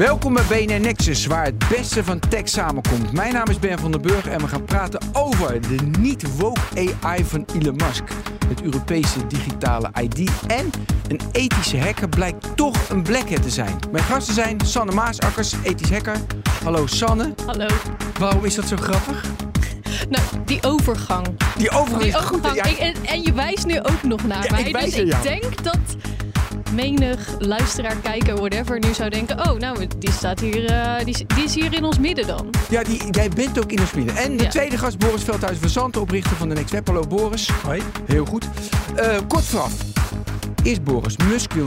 Welkom bij BNN Nexus, waar het beste van tech samenkomt. Mijn naam is Ben van der Burg en we gaan praten over de niet-woke AI van Elon Musk. Het Europese digitale ID en een ethische hacker blijkt toch een black hat te zijn. Mijn gasten zijn Sanne Maasakkers, ethisch hacker. Hallo Sanne. Hallo. Waarom is dat zo grappig? Nou, die overgang. Die overgang Die is goed. overgang. Ja, Ik- en, en je wijst nu ook nog naar Ja, mij. ik dus ik jou. denk dat menig luisteraar, kijker, whatever, nu zou denken... Oh, nou, die, staat hier, eh, die, die is hier in ons midden dan. Ja, die, jij bent ook in ons midden. En de Ja. tweede gast, Boris Veldhuis van Zanten, oprichter van de Next Web. Hallo Boris. Hoi. Heel goed. Eh, kort vooraf. Is Boris Musk wil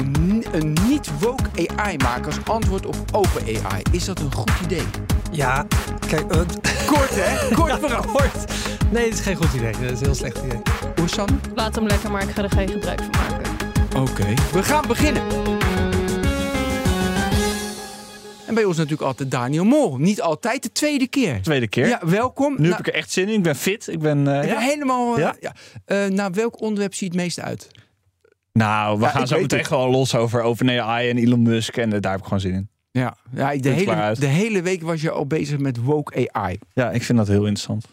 een niet-woke AI maken als antwoord op open AI. Is dat een goed idee? Ja, kijk, eh, Kort hè? Kort vooraf. kort. Nee, het is geen goed idee. Dat is een heel slecht idee. Hoe Sanne? Laat hem lekker, maar ik ga er geen gebruik van maken. Oké. We gaan beginnen. En bij ons natuurlijk altijd Daniel Mol. Niet altijd, de tweede keer. Tweede keer. Ja, welkom. Nu Nou, heb ik er echt zin in. Ik ben fit. Ik ben. eh, ja, helemaal. eh, Ja? Ja. Eh, naar welk onderwerp zie je het meest uit? Nou, we Ja, gaan zo meteen gewoon los over OpenAI en Elon Musk. En daar heb ik gewoon zin in. Ja, ja de, hele, de hele week was je al bezig met woke AI. Ja, ik vind dat heel interessant.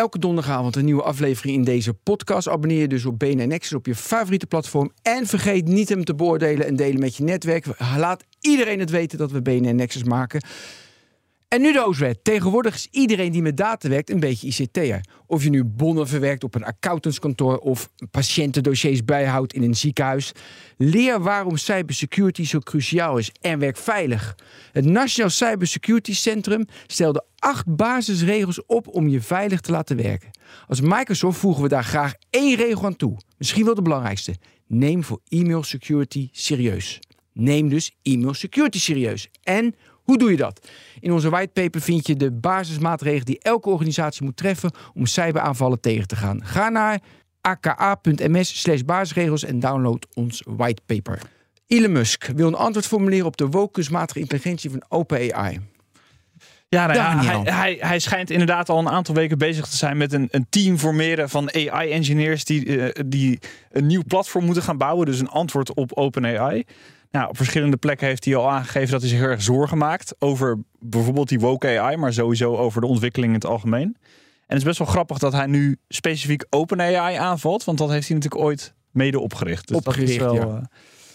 Elke donderdagavond een nieuwe aflevering in deze podcast. Abonneer je dus op BNN Nexus op je favoriete platform. En vergeet niet hem te beoordelen en delen met je netwerk. Laat iedereen het weten dat we BNN Nexus maken. En nu de Ooswet. Tegenwoordig is iedereen die met data werkt een beetje ICT'er. Of je nu bonnen verwerkt op een accountantskantoor of patiëntendossiers bijhoudt in een ziekenhuis. Leer waarom cybersecurity zo cruciaal is en werk veilig. Het Nationaal Cybersecurity Centrum stelde acht basisregels op om je veilig te laten werken. Als Microsoft voegen we daar graag één regel aan toe. Misschien wel de belangrijkste. Neem voor e-mail security serieus. Neem dus e-mail security serieus. En hoe doe je dat? In onze whitepaper vind je de basismaatregelen die elke organisatie moet treffen om cyberaanvallen tegen te gaan. Ga naar aka.ms slash basisregels en download ons whitepaper. Elon Musk wil een antwoord formuleren op de woke kunstmatige intelligentie van OpenAI. Ja, nou ja, hij, hij schijnt inderdaad al een aantal weken bezig te zijn met een, een team formeren van AI-engineers die, eh, die een nieuw platform moeten gaan bouwen. Dus een antwoord op OpenAI. Nou, op verschillende plekken heeft hij al aangegeven dat hij zich heel erg zorgen maakt over bijvoorbeeld die woke AI, maar sowieso over de ontwikkeling in het algemeen. En het is best wel grappig dat hij nu specifiek OpenAI aanvalt, want dat heeft hij natuurlijk ooit mede opgericht. Dus Opgericht, dat is wel, ja. eh,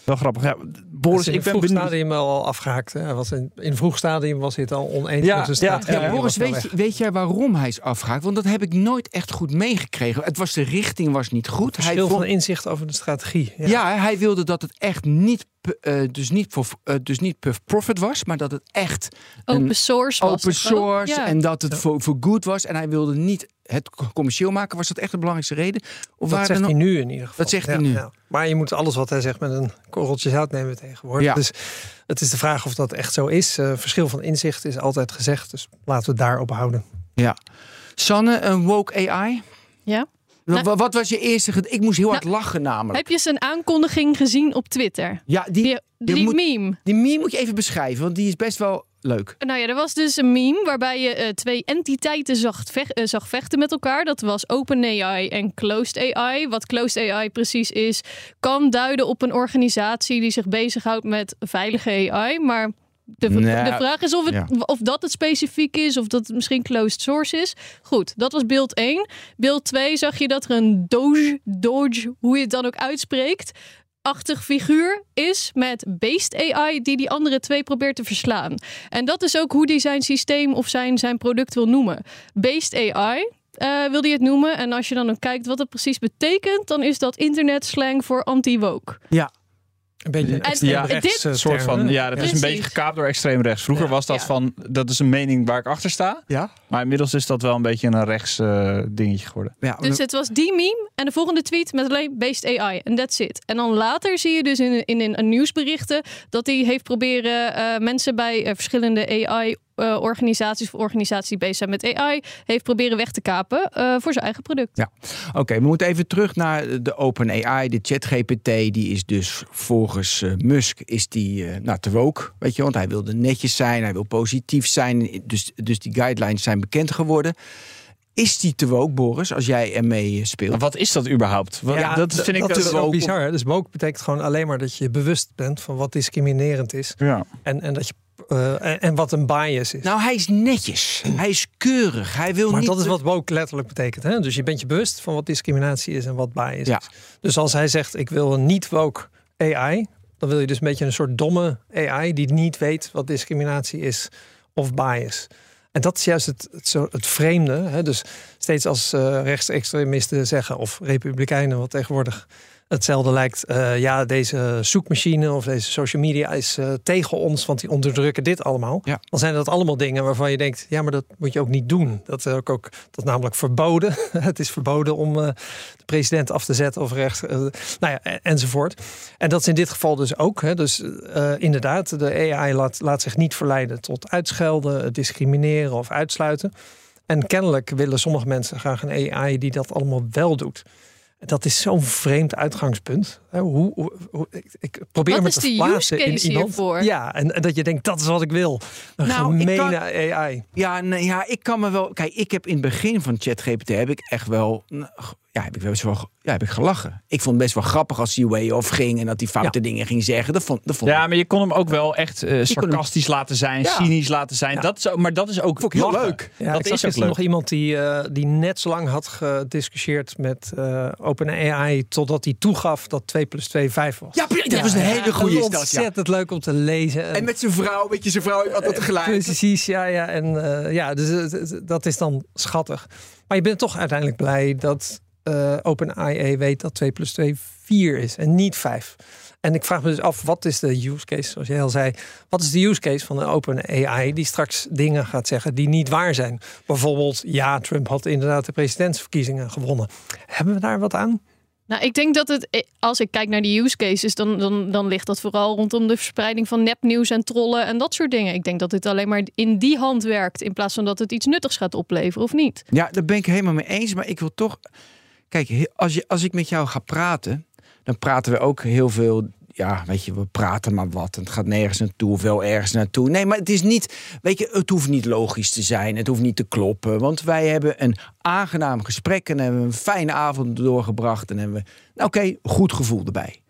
wel grappig. Ja, Boris, in ik het ben vroeg benieuwd. stadium al afgehaakt. Hè? Hij Was in, in vroeg stadium was hij het al oneens Ja, met de ja, strategie. ja, Ja, Boris, weet, je- weet jij waarom hij is afgehaakt? Want dat heb ik nooit echt goed meegekregen. Het was de richting was niet goed. Hij Verschil vond- van inzicht over de strategie. Ja. Ja, hij wilde dat het echt niet, eh, dus niet, voor, eh, dus niet per profit was, maar dat het echt een Open source was open source Ja. en dat het voor, voor good was. En hij wilde niet het co- commercieel maken. Was dat echt de belangrijkste reden? Of Dat zegt hij nu in ieder geval. Dat zegt hij Ja, nu. ja. Maar je moet alles wat hij zegt met een korreltje zout nemen tegenwoordig. Ja. Dus het is de vraag of dat echt zo is. Eh, verschil van inzicht is altijd gezegd. Dus laten we het daarop houden. Ja. Sanne, een woke AI? Ja? Nou- wa- wat was je eerste... Ik moest heel hard Nou, lachen namelijk. Heb je zijn aankondiging gezien op Twitter? Ja, die, Die, die moet- meme. die meme moet je even beschrijven, want die is best wel leuk. Nou ja, er was dus een meme waarbij je eh, twee entiteiten zag, vech- eh, zag vechten met elkaar. Dat was OpenAI en Closed AI. Wat Closed AI precies is, kan duiden op een organisatie die zich bezighoudt met veilige AI. Maar de, de vraag is of, het, ja. of dat het specifiek is of dat het misschien closed source is. Goed, dat was beeld 1. Beeld 2 zag je dat er een Doge, Doge, hoe je het dan ook uitspreekt, achtig figuur is met Beast AI die die andere twee probeert te verslaan. En dat is ook hoe hij zijn systeem of zijn, zijn product wil noemen. Beast AI eh, wil hij het noemen. En als je dan ook kijkt wat het precies betekent, dan is dat internetslang voor anti-woke. Ja, Een beetje een extreem ja, rechts, dit- eh, Een soort van, ja, dat is een beetje gekaapt door extreem rechts. Vroeger Ja. was dat Ja. van, dat is een mening waar ik achter sta. ja. Maar inmiddels is dat wel een beetje een rechts eh, dingetje geworden. ja Dus het was die meme en de volgende tweet met alleen Based AI. En that's it. En dan later zie je dus in, in, in een nieuwsberichten dat hij heeft proberen eh, mensen bij verschillende AI eh, organisaties of organisaties die bezig zijn met AI, heeft proberen weg te kapen eh, voor zijn eigen product. Oké, we moeten even terug naar de OpenAI, de ChatGPT. Die is dus volgens eh, Musk is die, eh, nou, te woke, weet je, want hij wilde netjes zijn, hij wil positief zijn. Dus, dus die guidelines zijn bekend geworden. Is die te woke, Boris, als jij ermee Maar speelt? wat is dat überhaupt? Wat, Ja, dat vind ik dat is wel bizar. hè? Dus woke betekent gewoon alleen maar dat je bewust bent van wat discriminerend is. Ja. En, en dat je eh, en, wat een bias is. Nou, hij is netjes. Hij is keurig. Hij wil maar niet... dat is wat woke letterlijk betekent. Hè? Dus je bent je bewust van wat discriminatie is en wat bias Ja. is. Dus als hij zegt, ik wil een niet woke AI... dan wil je dus een beetje een soort domme AI... die niet weet wat discriminatie is of bias. En dat is juist het, het, zo, het vreemde. Hè? Dus steeds als eh, rechtsextremisten zeggen... of republikeinen, wat tegenwoordig hetzelfde lijkt... eh, ja, deze zoekmachine of deze social media is eh, tegen ons... want die onderdrukken dit allemaal. Ja. Dan zijn dat allemaal dingen waarvan je denkt... ja, maar dat moet je ook niet doen. Dat is ook, ook dat is namelijk verboden. het is verboden om eh, de president af te zetten of rechts... eh, nou ja, en- enzovoort. En dat is in dit geval dus ook. Hè. Dus inderdaad, de AI laat, laat zich niet verleiden... tot uitschelden, discrimineren of uitsluiten. En kennelijk willen sommige mensen graag een AI... die dat allemaal wel doet. Dat is zo'n vreemd uitgangspunt. Hè, Hoe, hoe, hoe- ik, ik probeer Wat me is te verplaatsen in iemand. hiervoor? Ja, en, en dat je denkt, dat is wat ik wil. Een Nou, ik gemene kan- AI. Ja, ja, ik kan me wel... Kijk, ik heb in het begin van ChatGPT heb ik echt wel... Ja, heb ik best wel ja, heb ik gelachen. Ik vond het best wel grappig als hij way off ging... en dat hij foute dingen ging zeggen. Dat vond, dat vond Ja, maar je kon hem ook wel echt eh, hem- sarcastisch laten zijn, Ja. cynisch laten zijn. Ja. Dat is, ook- maar dat is ook Vond ik heel leuk. Ja, dat ik is zag ook leuk. nog iemand die, eh, die net zo lang had gediscussieerd met eh OpenAI... totdat hij toegaf dat 2 plus 2 5 was. Ja, dat was een hele goede Dat. Ja. ontzettend leuk om te lezen. En met zijn vrouw, weet je, zijn vrouw altijd tegelijk. Precies, ja, ja. En eh, ja, dus dat is dan schattig. Maar je bent toch uiteindelijk blij dat eh OpenAI weet dat 2 plus 2 4 is en niet 5. En ik vraag me dus af, wat is de use case, zoals jij al zei, wat is de use case van een OpenAI die straks dingen gaat zeggen die niet waar zijn? Bijvoorbeeld, ja, Trump had inderdaad de presidentsverkiezingen gewonnen. Hebben we daar wat aan? Nou, ik denk dat het, als ik kijk naar die use cases, dan, dan, dan ligt dat vooral rondom de verspreiding van nepnieuws en trollen en dat soort dingen. Ik denk dat dit alleen maar in die hand werkt, in plaats van dat het iets nuttigs gaat opleveren of niet. Ja, daar ben ik helemaal mee eens. Maar ik wil toch. Kijk, als, je, als ik met jou ga praten, dan praten we ook heel veel. Ja, weet je, we praten maar wat. Het gaat nergens naartoe of wel ergens naartoe. Nee, maar het is niet. Weet je, het hoeft niet logisch te zijn. Het hoeft niet te kloppen. Want wij hebben een aangenaam gesprek. En hebben een fijne avond doorgebracht. En hebben we. Nou, oké, goed gevoel erbij.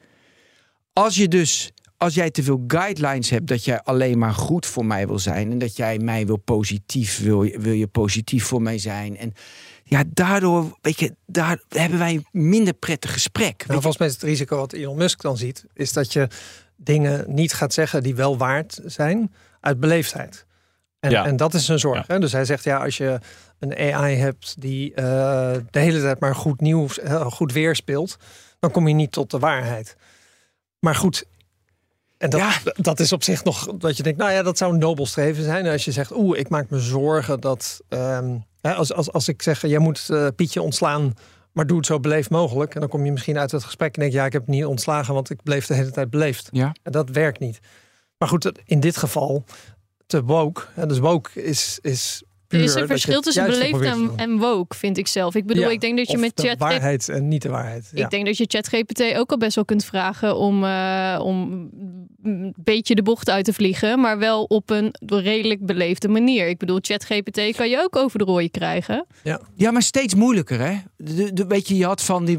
Als je dus. Als jij te veel guidelines hebt dat jij alleen maar goed voor mij wil zijn. En dat jij mij wil positief, wil, wil je positief voor mij zijn. En ja, daardoor, weet je, daar hebben wij een minder prettig gesprek. Nou, volgens mij is het risico wat Elon Musk dan ziet, is dat je dingen niet gaat zeggen die wel waard zijn uit beleefdheid. En, Ja. en dat is een zorg. Hè? Dus hij zegt ja, als je een AI hebt die eh, de hele tijd maar goed nieuws, eh, goed weerspeelt, dan kom je niet tot de waarheid. Maar goed. En dat, Ja. dat is op zich nog dat je denkt, nou ja, dat zou een nobel streven zijn. Als je zegt, oeh, ik maak me zorgen dat. ehm, als, als, als ik zeg, jij moet eh, Pietje ontslaan, maar doe het zo beleefd mogelijk. En dan kom je misschien uit het gesprek en denk je, ja, ik heb het niet ontslagen, want ik bleef de hele tijd beleefd. Ja. En dat werkt niet. Maar goed, in dit geval te woke. En dus woke is, is Er is een je verschil tussen beleefd en, woke, vind ik zelf. Ik bedoel, Ja, ik denk dat je of met de chat waarheid en niet de waarheid. Ja. Ik denk dat je ChatGPT ook al best wel kunt vragen om, eh, om een beetje de bocht uit te vliegen, maar wel op een redelijk beleefde manier. Ik bedoel, ChatGPT kan je ook over de rooie krijgen. ja, maar steeds moeilijker, hè? De, de, weet je, je had van die.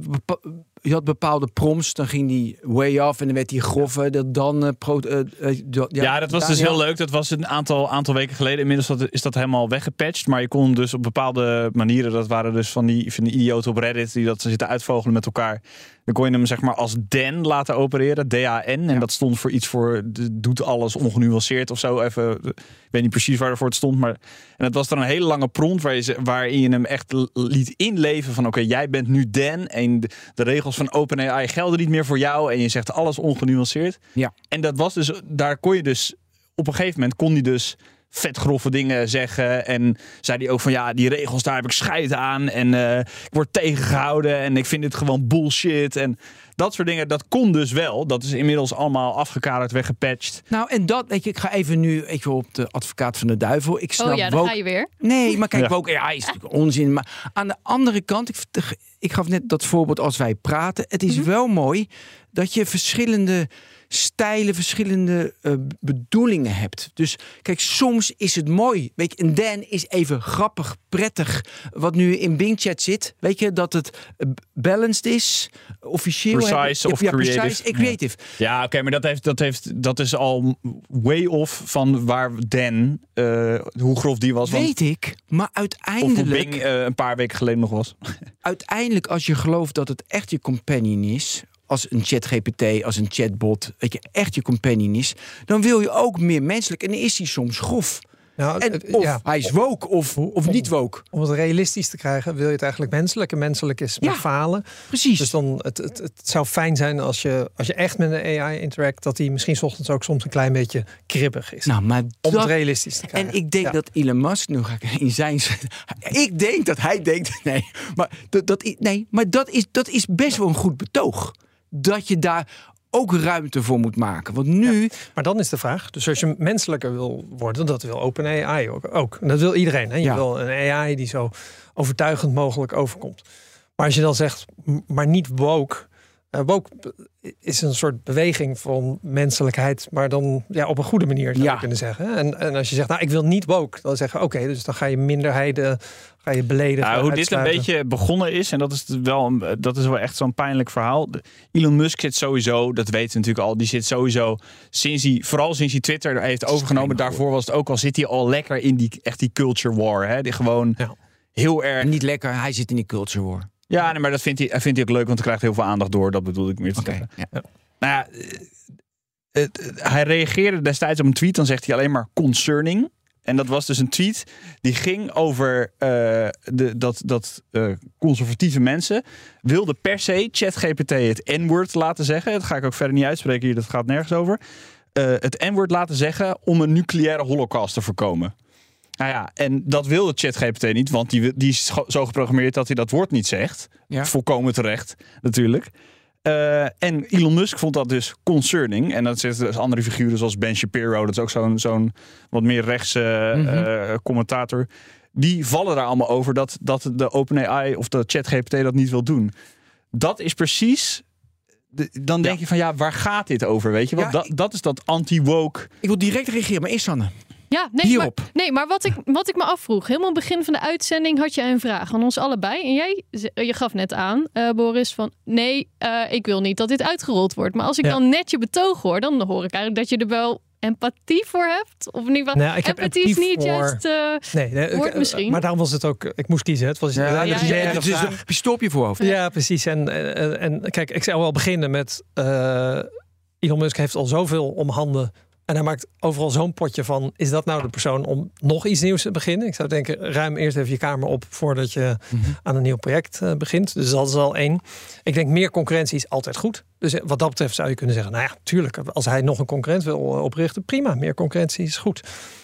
Je had bepaalde prompts, dan ging die way off en dan werd die grove. Dat dan. eh, pro, eh, eh, Ja, dat was dus heel leuk. Dat was een aantal, aantal weken geleden. Inmiddels is dat helemaal weggepatcht. Maar je kon dus op bepaalde manieren, dat waren dus van die, van die idioten op Reddit die dat zitten uitvogelen met elkaar. Dan kon je hem zeg maar als Dan laten opereren, D-A-N. En dat stond voor iets voor, de- doet alles ongenuanceerd of zo. Even, ik weet niet precies waarvoor het stond. Maar, en het was dan een hele lange prompt waar je, waarin je hem echt liet inleven van oké, jij bent nu Dan. En de, de regels van OpenAI gelden niet meer voor jou. En je zegt alles ongenuanceerd. Ja. En dat was dus, daar kon je dus, op een gegeven moment kon hij dus vet grove dingen zeggen. En zei hij ook van ja, die regels daar heb ik scheid aan. En eh, ik word tegengehouden en ik vind dit gewoon bullshit. En dat soort dingen, dat kon dus wel. Dat is inmiddels allemaal afgekaderd, weggepatcht. Nou, en dat, weet je, ik ga even nu weet je, op de advocaat van de duivel. Ik snap oh ja, daar woke- ga je weer. Nee, maar kijk, Ja. woke AI is natuurlijk onzin. Maar aan de andere kant, ik, ik gaf net dat voorbeeld als wij praten. Het is wel mooi dat je verschillende stijlen, verschillende eh, bedoelingen hebt. Dus kijk, soms is het mooi. Weet je, en Dan is even grappig, prettig. Wat nu in Bing Chat zit, weet je, dat het eh, balanced is, officieel. Precise heb- of ja, creative. Precise en creative. Ja, oké, maar dat, heeft, dat, heeft, dat is al way off van waar Dan, eh, hoe grof die was. Want, Weet ik, maar of hoe uiteindelijk, Bing een paar weken geleden nog was. uiteindelijk, als je gelooft dat het echt je companion is, als een ChatGPT, als een chatbot, weet je, echt je companion is, dan wil je ook meer menselijk. En is hij soms grof. Nou, En het- of ja, hij is woke of, of niet woke. om het realistisch te krijgen, wil je het eigenlijk menselijk. En menselijk is met Ja. falen. Precies. Dus dan, het, het, het zou fijn zijn als je, als je echt met een AI interact, dat die misschien 's ochtends ook soms een klein beetje kribbig is. nou, maar om het dat, realistisch te krijgen. en ik denk Ja. dat Elon Musk, nu ga ik in zijn. Ik denk dat hij denkt. Nee, maar dat, dat, nee, maar dat, is, dat is best wel een goed betoog. Dat je daar ook ruimte voor moet maken. Want nu. Maar dan is de vraag, dus als je menselijker wil worden, dat wil OpenAI ook. ook. En dat wil iedereen. Hè? Je Ja. wil een AI die zo overtuigend mogelijk overkomt. Maar als je dan zegt, maar niet woke. Eh, woke is een soort beweging van menselijkheid, maar dan ja, op een goede manier zou Ja. je kunnen zeggen. En, en als je zegt, nou ik wil niet woke, dan zeggen oké, dus dan ga je minderheden, ga je beledigen. Nou, hoe dit een beetje begonnen is, en dat is wel, een- dat is wel echt zo'n pijnlijk verhaal. De- Elon Musk zit sowieso, dat weten we natuurlijk al, die zit sowieso sinds hij, vooral sinds hij Twitter heeft overgenomen. Daarvoor was het ook al, zit hij al lekker in die, echt die culture war. Hè? Die gewoon Ja. heel erg. Niet lekker, hij zit in die culture war. Ja, nee, maar dat vindt hij, vindt hij ook leuk, want hij krijgt heel veel aandacht door. Dat bedoel ik meer te zeggen. ja. Nou ja, het- hij reageerde destijds op een tweet, dan zegt hij alleen maar concerning. En dat was dus een tweet die ging over eh, de, dat, dat eh, conservatieve mensen wilden per se ChatGPT het N-woord laten zeggen. Dat ga ik ook verder niet uitspreken hier, dat gaat nergens over. Eh, het N-woord laten zeggen om een nucleaire holocaust te voorkomen. Nou ja, en dat wilde ChatGPT niet, want die, die is zo geprogrammeerd dat hij dat woord niet zegt. Ja. Volkomen terecht, natuurlijk. Eh, en Elon Musk vond dat dus concerning. En dat zitten dus andere figuren zoals Ben Shapiro, dat is ook zo'n zo'n wat meer rechtse Mhm. eh, commentator. Die vallen daar allemaal over dat, dat de OpenAI of de ChatGPT dat niet wil doen. Dat is precies. de- dan denk Ja. je van ja, waar gaat dit over? Weet je, want Ja, dat, dat is dat anti-woke. Ik wil direct reageren, maar eerst Sanne. Ja, nee, Hierop. Maar, nee, maar wat ik, wat ik me afvroeg, helemaal begin van de uitzending had je een vraag aan ons allebei. En jij, je gaf net aan, eh, Boris, van nee, eh, ik wil niet dat dit uitgerold wordt. Maar als ik Ja. dan net je betoog hoor, dan hoor ik eigenlijk dat je er wel empathie voor hebt. Of in ieder geval, Nou, ik heb empathie is empathie niet voor- juist... eh, Nee, nee, Woord ik- misschien. Maar daarom was het ook, ik moest kiezen. Het was Ja, ja, ja, ja. Het is een pistool op je voorhoofd. Ja, precies. En, en, en kijk, ik zou wel beginnen met... eh Elon Musk heeft al zoveel om handen. En hij maakt overal zo'n potje van... is dat nou de persoon om nog iets nieuws te beginnen? Ik zou denken, ruim eerst even je kamer op... voordat je Mhm. aan een nieuw project eh, begint. Dus dat is al één. Ik denk, meer concurrentie is altijd goed. Dus eh, wat dat betreft zou je kunnen zeggen... nou ja, tuurlijk, als hij nog een concurrent wil eh, oprichten... prima, meer concurrentie is goed.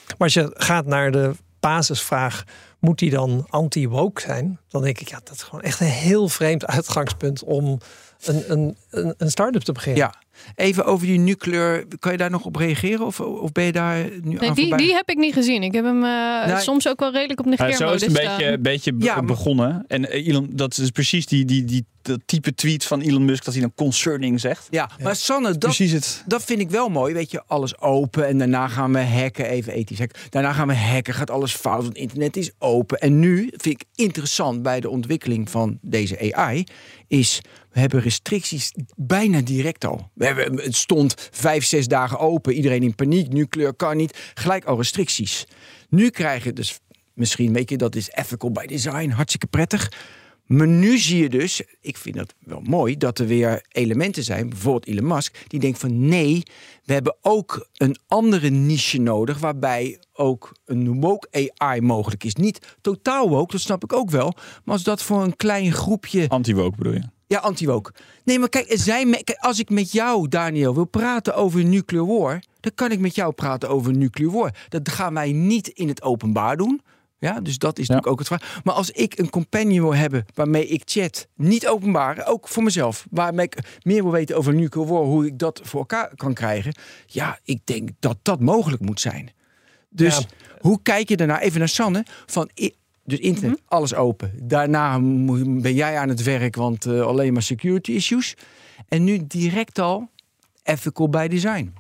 Maar als je gaat naar de basisvraag... moet die dan anti-woke zijn? Dan denk ik, ja, dat is gewoon echt een heel vreemd uitgangspunt... om een, een, een, een start-up te beginnen. Ja, even over die nucleur. Kan je daar nog op reageren? Of, of ben je daar nu nee, aan die, voorbij? die heb ik niet gezien. Ik heb hem eh, Nee. soms ook wel redelijk op Ja, zo negeermodus is het een beetje, beetje Ja, begonnen. En eh, Elon, dat is precies die, die, die, dat type tweet van Elon Musk dat hij dan concerning zegt. Ja, maar Sanne, dat, Precies het. dat vind ik wel mooi. Weet je, alles open en daarna gaan we hacken. Even ethisch hacken. Daarna gaan we hacken, gaat alles fout, want het internet is open. En nu vind ik interessant bij de ontwikkeling van deze AI... is we hebben restricties bijna direct al. We hebben, het stond vijf, zes dagen open. Iedereen in paniek. Nuclear kan niet. Gelijk al restricties. Nu krijgen dus misschien, weet je, dat is ethical by design. Hartstikke prettig. Maar nu zie je dus, ik vind dat wel mooi, dat er weer elementen zijn, bijvoorbeeld Elon Musk, die denkt van nee, we hebben ook een andere niche nodig, waarbij ook een woke AI mogelijk is. Niet totaal woke, dat snap ik ook wel, maar als dat voor een klein groepje Anti-woke bedoel je? Ja, anti-woke. Nee, maar kijk, kijk, als ik met jou, Daniel, wil praten over nuclear war, dan kan ik met jou praten over nuclear war. Dat gaan wij niet in het openbaar doen. Ja, dus dat is natuurlijk ook het vraag. Maar als ik een companion wil hebben waarmee ik chat, niet openbaar, ook voor mezelf, waarmee ik meer wil weten over nuclear war, hoe ik dat voor elkaar kan krijgen, ja, ik denk dat dat mogelijk moet zijn. Dus Ja. hoe kijk je daarna? Even naar Sanne. Van, dus internet, alles open. Daarna ben jij aan het werk, want eh, alleen maar security issues. En nu direct al ethical by design.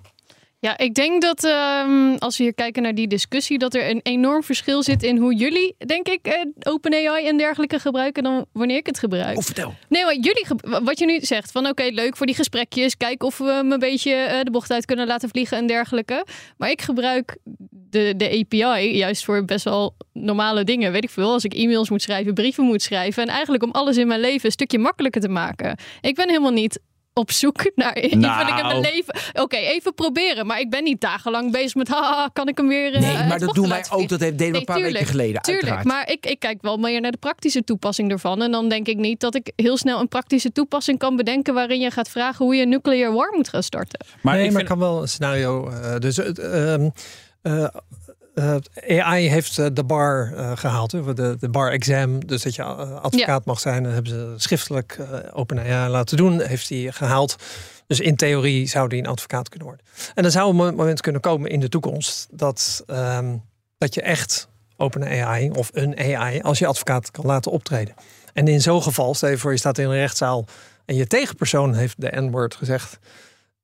Ja, ik denk dat ehm, als we hier kijken naar die discussie, dat er een enorm verschil zit in hoe jullie, denk ik, eh, OpenAI en dergelijke gebruiken dan wanneer ik het gebruik. Of vertel. Nee, maar jullie, wat je nu zegt, van oké, leuk voor die gesprekjes, kijk of we hem een beetje eh, de bocht uit kunnen laten vliegen en dergelijke. Maar ik gebruik de, de API juist voor best wel normale dingen, weet ik veel. Als ik e-mails moet schrijven, brieven moet schrijven en eigenlijk om alles in mijn leven een stukje makkelijker te maken. Ik ben helemaal niet op zoek naar invulling in mijn Nou. leven. Oké, even proberen. Maar ik ben niet dagenlang bezig met, haha, kan ik hem weer... eh, Nee, uit maar de dat doen wij ook. Dat heeft- deden we een paar weken geleden, Tuurlijk, uiteraard. maar ik, ik kijk wel meer naar de praktische toepassing ervan. En dan denk ik niet dat ik heel snel een praktische toepassing kan bedenken... waarin je gaat vragen hoe je een nuclear war moet gaan starten. Maar nee, ik maar vind, kan wel een scenario. eh, dus het, ehm, eh, eh, AI heeft eh, de bar eh, gehaald, hè, de, de bar exam. Dus dat je advocaat mag zijn. Dat hebben ze schriftelijk eh OpenAI laten doen. Heeft hij gehaald. Dus in theorie zou die een advocaat kunnen worden. En dan zou een mo- moment kunnen komen in de toekomst dat, ehm, dat je echt OpenAI of een AI als je advocaat kan laten optreden. En in zo'n geval, stel je voor je staat in een rechtszaal en je tegenpersoon heeft de N-woord gezegd.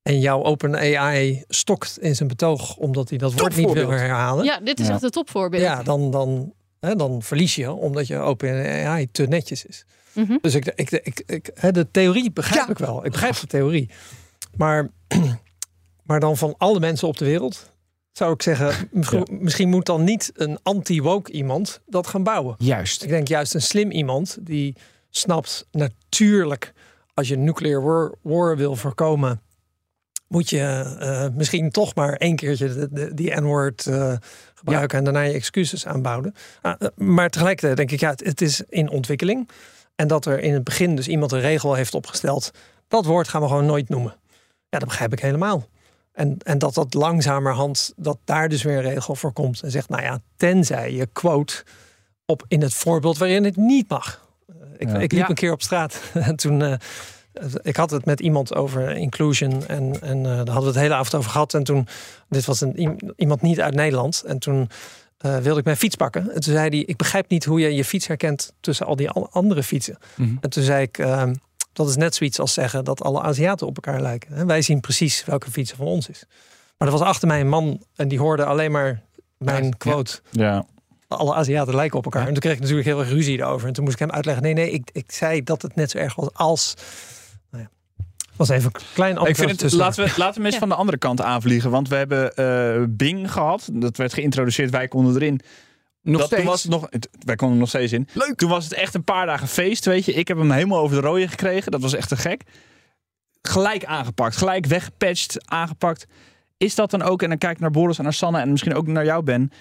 En jouw OpenAI stokt in zijn betoog omdat hij dat woord niet wil herhalen. Ja, dit is Ja. echt een topvoorbeeld. Ja, dan, dan, hè, dan verlies je omdat je OpenAI te netjes is. Mhm. Dus ik, ik, ik, ik, hè, de theorie begrijp Ja. ik wel. Ik begrijp de theorie. Maar, maar dan van alle mensen op de wereld zou ik zeggen, misschien- misschien moet dan niet een anti-woke iemand dat gaan bouwen. Juist. Ik denk juist een slim iemand die snapt natuurlijk als je nuclear war, war wil voorkomen, moet je eh, misschien toch maar één keertje de, de- die N-woord eh, gebruiken en daarna je excuses aanbouwen. Ah, eh, maar tegelijkertijd denk ik, ja, het, het is in ontwikkeling. En dat er in het begin dus iemand een regel heeft opgesteld, dat woord gaan we gewoon nooit noemen. Ja, dat begrijp ik helemaal. En, en dat dat langzamerhand, dat daar dus weer een regel voor komt. En zegt, nou ja, tenzij je quote op in het voorbeeld waarin het niet mag. Ik, Ja. ik liep Ja. een keer op straat en toen. Ik had het met iemand over inclusion en, en eh, daar hadden we het hele avond over gehad. En toen, dit was een, iem- iemand niet uit Nederland. En toen eh, wilde ik mijn fiets pakken. En toen zei hij, ik begrijp niet hoe je je fiets herkent tussen al die andere fietsen. Mhm. En toen zei ik, ehm, dat is net zoiets als zeggen dat alle Aziaten op elkaar lijken. En wij zien precies welke fietsen van ons is. Maar er was achter mij een man en die hoorde alleen maar mijn quote. ja. Alle Aziaten lijken op elkaar. En toen kreeg ik natuurlijk heel erg ruzie erover. En toen moest ik hem uitleggen. Nee, nee, ik, ik zei dat het net zo erg was als... Was even een klein Ik antwoord vind het, laten, we, laten we eens Ja. van de andere kant aanvliegen. Want we hebben eh, Bing gehad. Dat werd geïntroduceerd. Wij konden erin. Nog dat. Toen was het nog, het- wij konden er nog steeds in. Leuk. Toen was het echt een paar dagen feest, weet je. Ik heb hem helemaal over de rode gekregen. Dat was echt te gek. Gelijk aangepakt. Gelijk weggepatcht, aangepakt. Is dat dan ook, en dan kijk ik naar Boris en naar Sanne en misschien ook naar jou Ben.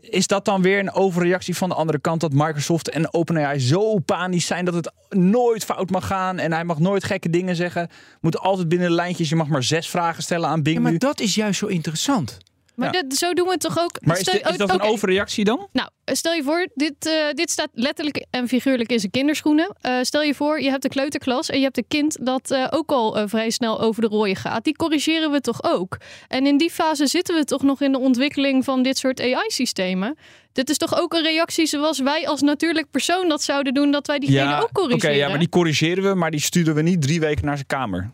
Is dat dan weer een overreactie van de andere kant dat Microsoft en OpenAI zo panisch zijn dat het nooit fout mag gaan en hij mag nooit gekke dingen zeggen? Moet altijd binnen de lijntjes, je mag maar zes vragen stellen aan Bing Ja, maar nu. dat is juist zo interessant. Maar Ja. dit- zo doen we het toch ook? Maar is, dit- is dat oké. een overreactie dan? Nou, stel je voor, dit, eh, dit staat letterlijk en figuurlijk in zijn kinderschoenen. Eh, stel je voor, je hebt een kleuterklas en je hebt een kind dat eh, ook al vrij snel over de rode gaat. Die corrigeren we toch ook? En in die fase zitten we toch nog in de ontwikkeling van dit soort AI-systemen. Dit is toch ook een reactie zoals wij als natuurlijk persoon dat zouden doen, dat wij diegene ook Oké, corrigeren? ja, maar die corrigeren we, maar die sturen we niet drie weken naar zijn kamer.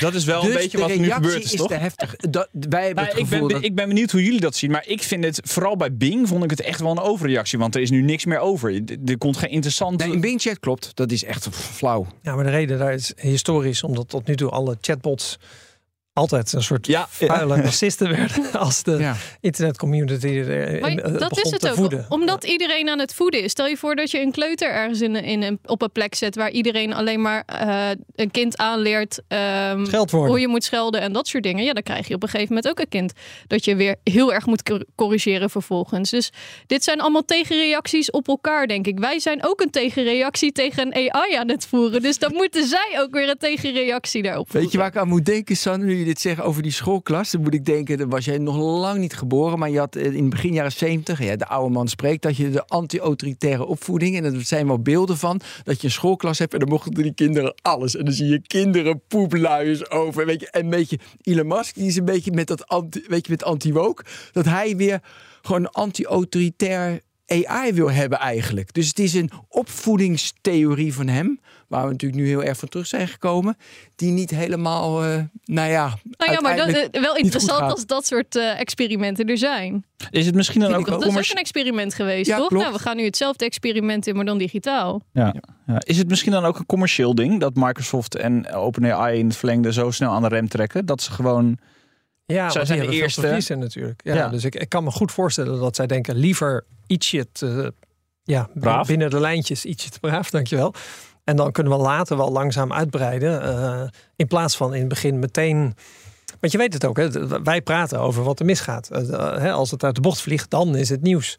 Dat is wel een dus beetje de wat er nu reactie gebeurd is, is toch? te heftig. Dat, wij hebben Nou, het ik, ben, dat... ik ben benieuwd hoe jullie dat zien. Maar ik vind het, vooral bij Bing, vond ik het echt wel een overreactie. Want er is nu niks meer over. Er er komt geen interessant... Nee, in Bing Chat klopt. Dat is echt flauw. Ja, maar de reden daar is historisch. Omdat tot nu toe alle chatbots altijd een soort Ja, vuile racisten werden. Als de Ja. internetcommunity er Maar in, eh, dat is het te ook. voeden. Omdat iedereen aan het voeden is. Stel je voor dat je een kleuter ergens in, in een, op een plek zet waar iedereen alleen maar eh, een kind aanleert ehm, Scheldwoorden. hoe je moet schelden en dat soort dingen. Ja, dan krijg je op een gegeven moment ook een kind dat je weer heel erg moet cor- corrigeren vervolgens. Dus dit zijn allemaal tegenreacties op elkaar, denk ik. Wij zijn ook een tegenreactie tegen een AI aan het voeren. Dus dan moeten zij ook weer een tegenreactie daarop Weet je waar ik aan moet denken, San, nu dit zegt over die schoolklas? Dan moet ik denken, dan was jij nog lang niet geboren, maar je had eh, in begin jaren 70, ja, de oude man spreekt, dat je de anti-autoritaire opvoeding, en er zijn wel beelden van, dat je een schoolklas hebt en dan mochten die kinderen alles. En dan zie je kinderen poepluiers over. Weet je, en een beetje Elon Musk, die is een beetje met dat anti, weet je, met anti-woke, dat hij weer gewoon anti-autoritair AI wil hebben eigenlijk. Dus het is een opvoedingstheorie van hem, waar we natuurlijk nu heel erg van terug zijn gekomen, die niet helemaal, eh, nou ja, Nou ja, maar dat, eh, wel interessant als dat soort eh, experimenten er zijn. Is het misschien dan Vind ook. Dat is ook een experiment geweest, Ja, toch? klopt. Nou, we gaan nu hetzelfde experiment in, maar dan digitaal. Ja. Ja. Is het misschien dan ook een commercieel ding dat Microsoft en OpenAI in het verlengde zo snel aan de rem trekken dat ze gewoon Ja, Zij want zijn de eerste. verliezen natuurlijk. Ja, Ja. Dus ik, ik kan me goed voorstellen dat zij denken liever ietsje te, ja, Braaf. binnen de lijntjes ietsje te braaf, dankjewel. En dan kunnen we later wel langzaam uitbreiden. eh, in plaats van in het begin meteen. Want je weet het ook, hè? wij praten over wat er misgaat. Eh, eh, hè, als het uit de bocht vliegt, dan is het nieuws.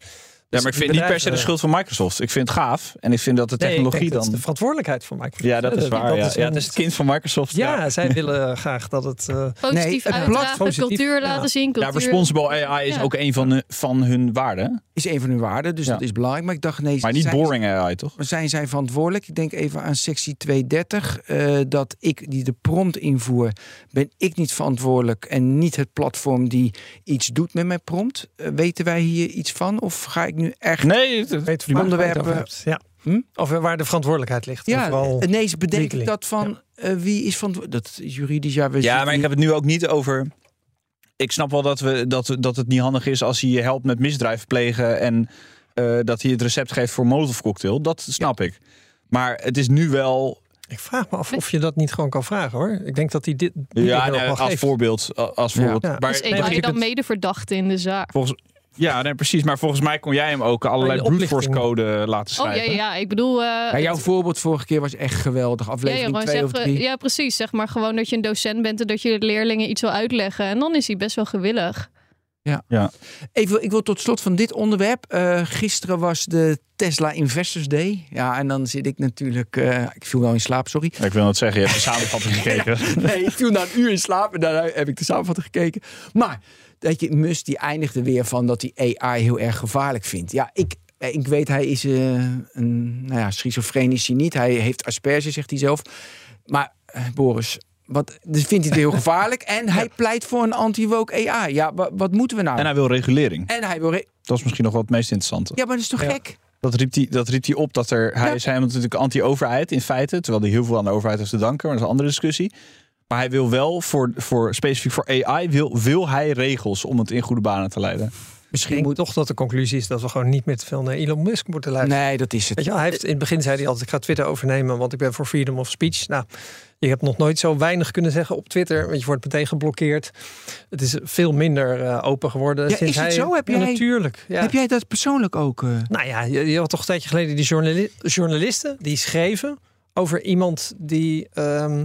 Ja, maar ik vind niet per se de schuld van Microsoft. Ik vind het gaaf en ik vind dat de Nee, ik technologie denk dat is dan. de verantwoordelijkheid van Microsoft. Ja, dat is waar. dat ja. is ja, hun- het is het kind van Microsoft. Ja, zij willen graag dat het. eh, Positief het uitdragen, blad positief, cultuur ja. laten zien. Ja, responsible AI is Ja. ook een van, de, van hun waarden. is een van hun waarden, dus Ja. dat is belangrijk. Maar ik dacht, nee, Maar niet zijn- boring AI, toch? zijn zij verantwoordelijk? Ik denk even aan sectie 230. eh, dat ik die de prompt invoer, ben ik niet verantwoordelijk. En niet het platform die iets doet met mijn prompt. Eh, weten wij hier iets van? Of ga ik nu echt... Nee, het- weet het onderwerpen- hebt. Ja. Hm? Of waar de verantwoordelijkheid ligt. Ja, Vooral- ineens bedenk ik dat van eh, wie is verantwoordelijk. Dat is juridisch, ja. we ja, maar ik heb het nu ook niet over. Ik snap wel dat, we, dat, we- dat het niet handig is als hij je helpt met misdrijf plegen en eh, dat hij het recept geeft voor Molotov cocktail. Dat snap ik. Maar het is nu wel. Ik vraag me af of je dat niet gewoon kan vragen hoor. Ik denk dat hij dit Ja, nee, als voorbeeld. Als voorbeeld. Ja. Maar, Dus Nee, AI maar je dan medeverdachte in de zaak. volgens, ja, nee, precies. Maar volgens mij kon jij hem ook allerlei brute force code laten Oh ja, schrijven. ja, ik bedoel... eh, Ja, jouw het- voorbeeld vorige keer was echt geweldig. ja, ja, Aflevering gewoon 2 of zeggen- 3. ja, precies. Zeg maar gewoon dat je een docent bent en dat je de leerlingen iets wil uitleggen. En dan is hij best wel gewillig. Even, ik wil tot slot van dit onderwerp. eh, gisteren was de Tesla Investors Day. Ja, en dan zit ik natuurlijk... eh, ik viel wel in slaap, sorry. Ik wil het zeggen, je hebt de samenvatting gekeken. Nee, ik viel na een uur in slaap en daarna heb ik de samenvatting gekeken. Maar dat je Musk die eindigde weer van dat hij AI heel erg gevaarlijk vindt. Ja, ik, ik weet hij is eh, een nou ja, schizofreen is hij niet. Hij heeft asperge, zegt hij zelf. Maar eh, Boris, wat dus vindt hij het heel gevaarlijk en hij pleit voor een anti-woke AI. Ja, wa- wat moeten we nou? En hij wil regulering. En hij wil. Dat is misschien nog wel het meest interessante. Ja, maar dat is toch Ja. gek? Dat riep hij, dat riep hij op dat er. Hij Ja. is helemaal natuurlijk anti-overheid in feite. Terwijl hij heel veel aan de overheid heeft te danken. Maar dat is een andere discussie. Maar hij wil wel voor, voor specifiek voor AI wil, wil hij regels om het in goede banen te leiden. Misschien denk moet. toch dat de conclusie is dat we gewoon niet meer te veel naar Elon Musk moeten luisteren. Nee, dat is het. Weet je, wel, hij heeft, in het begin zei hij altijd, ik ga Twitter overnemen, want ik ben voor freedom of speech. Nou, je hebt nog nooit zo weinig kunnen zeggen op Twitter, want je wordt meteen geblokkeerd. Het is veel minder eh, open geworden. Ja, sinds is het hij- zo? Heb Ja, jij- natuurlijk. Ja. Heb jij dat persoonlijk ook? eh? Nou ja, je, je had toch een tijdje geleden die journali- journalisten die schreven over iemand die, ehm,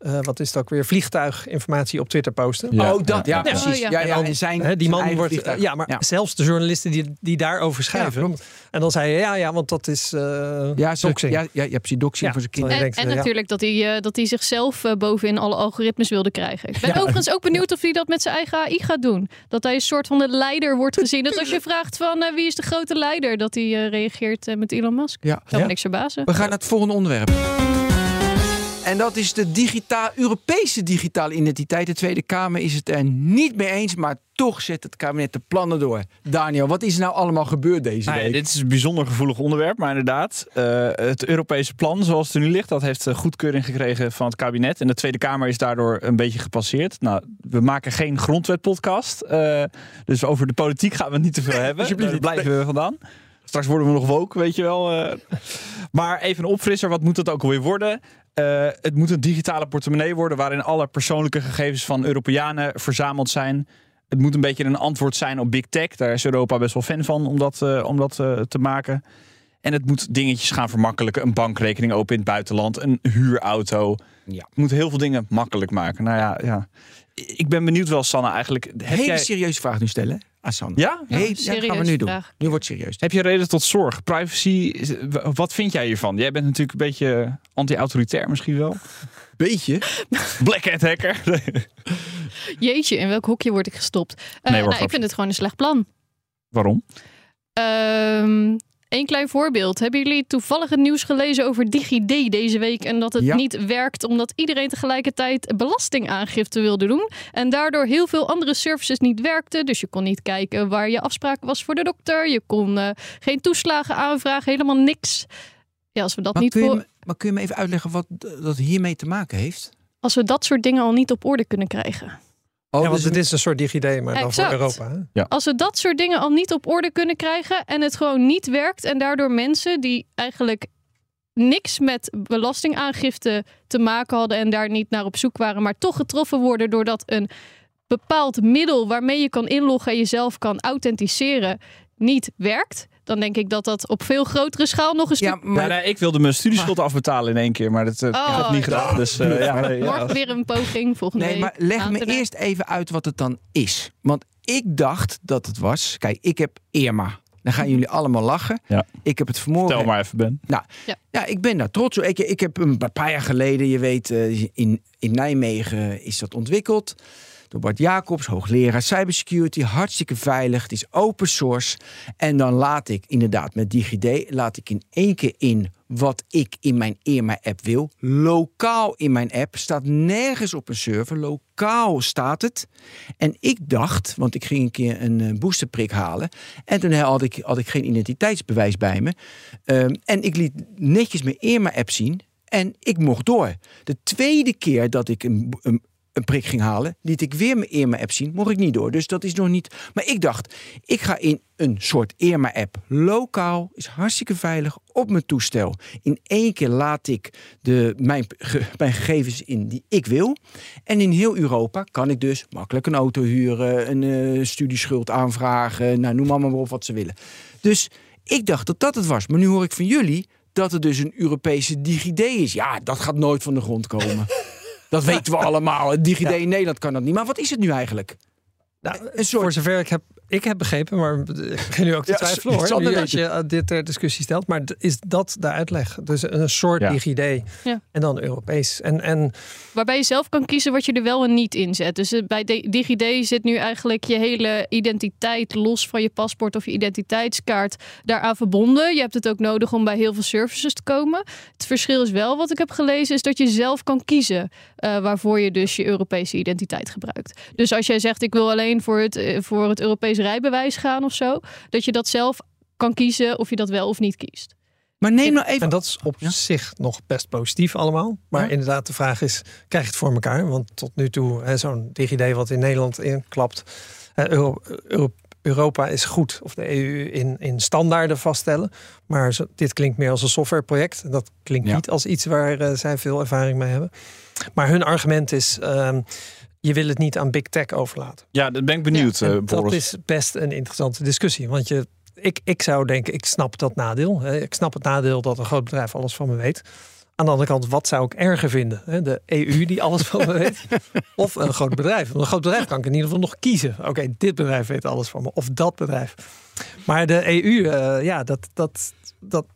eh, wat is het ook weer, vliegtuiginformatie op Twitter posten. Ja, oh, dat. Ja, ja, precies. Oh, ja. Ja, En ja, dan, en zijn, Hè, die man wordt, vliegtuig. ja, maar zelfs de journalisten die, die daarover schrijven. klopt. en dan zei je, ja, ja, want dat is eh Ja, doxing. ja, ja, je hebt die doxing Ja, voor zijn kinderen. En, denkt, en ja. natuurlijk dat hij, eh, dat hij zichzelf eh, bovenin alle algoritmes wilde krijgen. Ik ben overigens ook benieuwd of hij dat met zijn eigen AI gaat doen. Dat hij een soort van de leider wordt gezien. Dat als je vraagt van eh, wie is de grote leider, dat hij eh, reageert met Elon Musk. Ja. Zou me Ja. niks verbazen. We gaan naar het volgende onderwerp. En dat is de digitaal, Europese digitale identiteit. De Tweede Kamer is het er niet mee eens, maar toch zet het kabinet de plannen door. Daniel, wat is er nou allemaal gebeurd deze Nee, week? dit is een bijzonder gevoelig onderwerp, maar inderdaad, eh, het Europese plan zoals het er nu ligt, dat heeft eh, goedkeuring gekregen van het kabinet. En de Tweede Kamer is daardoor een beetje gepasseerd. Nou, we maken geen grondwetpodcast, eh dus over de politiek gaan we het niet te veel hebben. Daar blijven we vandaan. Straks worden we nog woke, weet je wel. Maar even een opfrisser, wat moet het ook alweer worden? Eh, het moet een digitale portemonnee worden waarin alle persoonlijke gegevens van Europeanen verzameld zijn. Het moet een beetje een antwoord zijn op big tech. Daar is Europa best wel fan van om dat, eh, om dat eh, te maken. En het moet dingetjes gaan vermakkelijken. Een bankrekening open in het buitenland. Een huurauto. Ja. Het moet heel veel dingen makkelijk maken. Nou ja, ja. Ik ben benieuwd wel, Sanne, eigenlijk. Heb Hele jij, serieuze vraag nu stellen, Assan. ja? Hey, ja, dat gaan we serieuze nu doen. vraag. Nu wordt het serieus. Heb je reden tot zorg? Privacy, wat vind jij hiervan? Jij bent natuurlijk een beetje anti-autoritair misschien wel. Beetje. Black Hat hacker. Jeetje, in welk hokje word ik gestopt? Eh, Nee, hoor, nou, ik vind het gewoon een slecht plan. Waarom? Ehm, Eén klein voorbeeld. Hebben jullie toevallig het nieuws gelezen over DigiD deze week en dat het Ja. niet werkt omdat iedereen tegelijkertijd belastingaangifte wilde doen en daardoor heel veel andere services niet werkten. Dus je kon niet kijken waar je afspraak was voor de dokter, je kon eh, geen toeslagen aanvragen, helemaal niks. Ja, als we dat Maar niet kun, voor, me- maar kun je me even uitleggen wat dat hiermee te maken heeft? als we dat soort dingen al niet op orde kunnen krijgen. Oh, ja, want dus het is een soort DigiD, maar dan voor Europa. Hè? Als we dat soort dingen al niet op orde kunnen krijgen en het gewoon niet werkt en daardoor mensen die eigenlijk niks met belastingaangifte te maken hadden en daar niet naar op zoek waren, maar toch getroffen worden doordat een bepaald middel waarmee je kan inloggen en jezelf kan authenticeren niet werkt, dan denk ik dat dat op veel grotere schaal nog een stuk ja, Maar, maar nee, ik wilde mijn studieschuld afbetalen in één keer, maar dat uh, Oh, heb ik niet gedaan. Dus uh, ja, nee, ja. Morgen weer een poging, volgende Nee, week. maar leg me eerst even uit wat het dan is. Want ik dacht dat het was. Kijk, ik heb Irma. Dan gaan jullie allemaal lachen. Ja. Ik heb het vanmorgen. Tel maar even, Ben. Ja, ik ben daar trots op. Ik, ik heb een paar jaar geleden, je weet, eh, in, in Nijmegen is dat ontwikkeld. Door Bart Jacobs, hoogleraar cybersecurity. Hartstikke veilig. Het is open source. En dan laat ik inderdaad met DigiD, laat ik in één keer in wat ik in mijn Irma-app wil. Lokaal in mijn app. Staat nergens op een server. Lokaal staat het. En ik dacht, want ik ging een keer een eh, boosterprik halen. En toen had ik, had ik geen identiteitsbewijs bij me. Ehm, en ik liet netjes mijn Irma-app zien. En ik mocht door. De tweede keer dat ik een, een, een prik ging halen, liet ik weer mijn Irma-app zien. Mocht ik niet door. Dus dat is nog niet. Maar ik dacht, ik ga in een soort Irma-app. Lokaal, is hartstikke veilig op mijn toestel. In één keer laat ik de, mijn, mijn gegevens in die ik wil. En in heel Europa kan ik dus makkelijk een auto huren, een eh, studieschuld aanvragen. Nou, noem allemaal maar op wat ze willen. Dus ik dacht dat dat het was. Maar nu hoor ik van jullie dat het dus een Europese DigiD is. Ja, dat gaat nooit van de grond komen. dat weten we allemaal. Het DigiD in Nederland kan dat niet. Maar wat is het nu eigenlijk? Nou, Een soort- Voor zover ik heb, ik heb begrepen, maar ik begin nu ook te Ja, twijfelen hoor. Nu weet als je eh, dit ter discussie stelt. Maar is dat de uitleg? Dus een soort Ja. DigiD Ja. en dan Europees. En, en Waarbij je zelf kan kiezen wat je er wel en niet in zet. Dus eh, bij DigiD zit nu eigenlijk je hele identiteit los van je paspoort of je identiteitskaart daaraan verbonden. Je hebt het ook nodig om bij heel veel services te komen. Het verschil is wel, wat ik heb gelezen, is dat je zelf kan kiezen eh, waarvoor je dus je Europese identiteit gebruikt. Dus als jij zegt ik wil alleen voor het, eh, voor het Europees rijbewijs gaan of zo, dat je dat zelf kan kiezen of je dat wel of niet kiest. Maar neem nou even. En dat is op Ja. zich nog best positief allemaal. Maar Ja. inderdaad, de vraag is, krijg je het voor elkaar? Want tot nu toe, hè, zo'n DigiD wat in Nederland inklapt. Euro- Euro- Europa is goed, of de EU, in, in standaarden vaststellen. Maar zo- dit klinkt meer als een softwareproject. Dat klinkt Ja. niet als iets waar eh, zij veel ervaring mee hebben. Maar hun argument is, ehm, je wil het niet aan big tech overlaten. Ja, dat ben ik benieuwd, En eh, dat is best een interessante discussie. Want je, ik, ik zou denken, ik snap dat nadeel. hè. Ik snap het nadeel dat een groot bedrijf alles van me weet. Aan de andere kant, wat zou ik erger vinden? hè? De EU die alles van me weet. Of een groot bedrijf. Want een groot bedrijf kan ik in ieder geval nog kiezen. Oké, dit bedrijf weet alles van me. Of dat bedrijf. Maar de EU, eh, ja, dat... dat, dat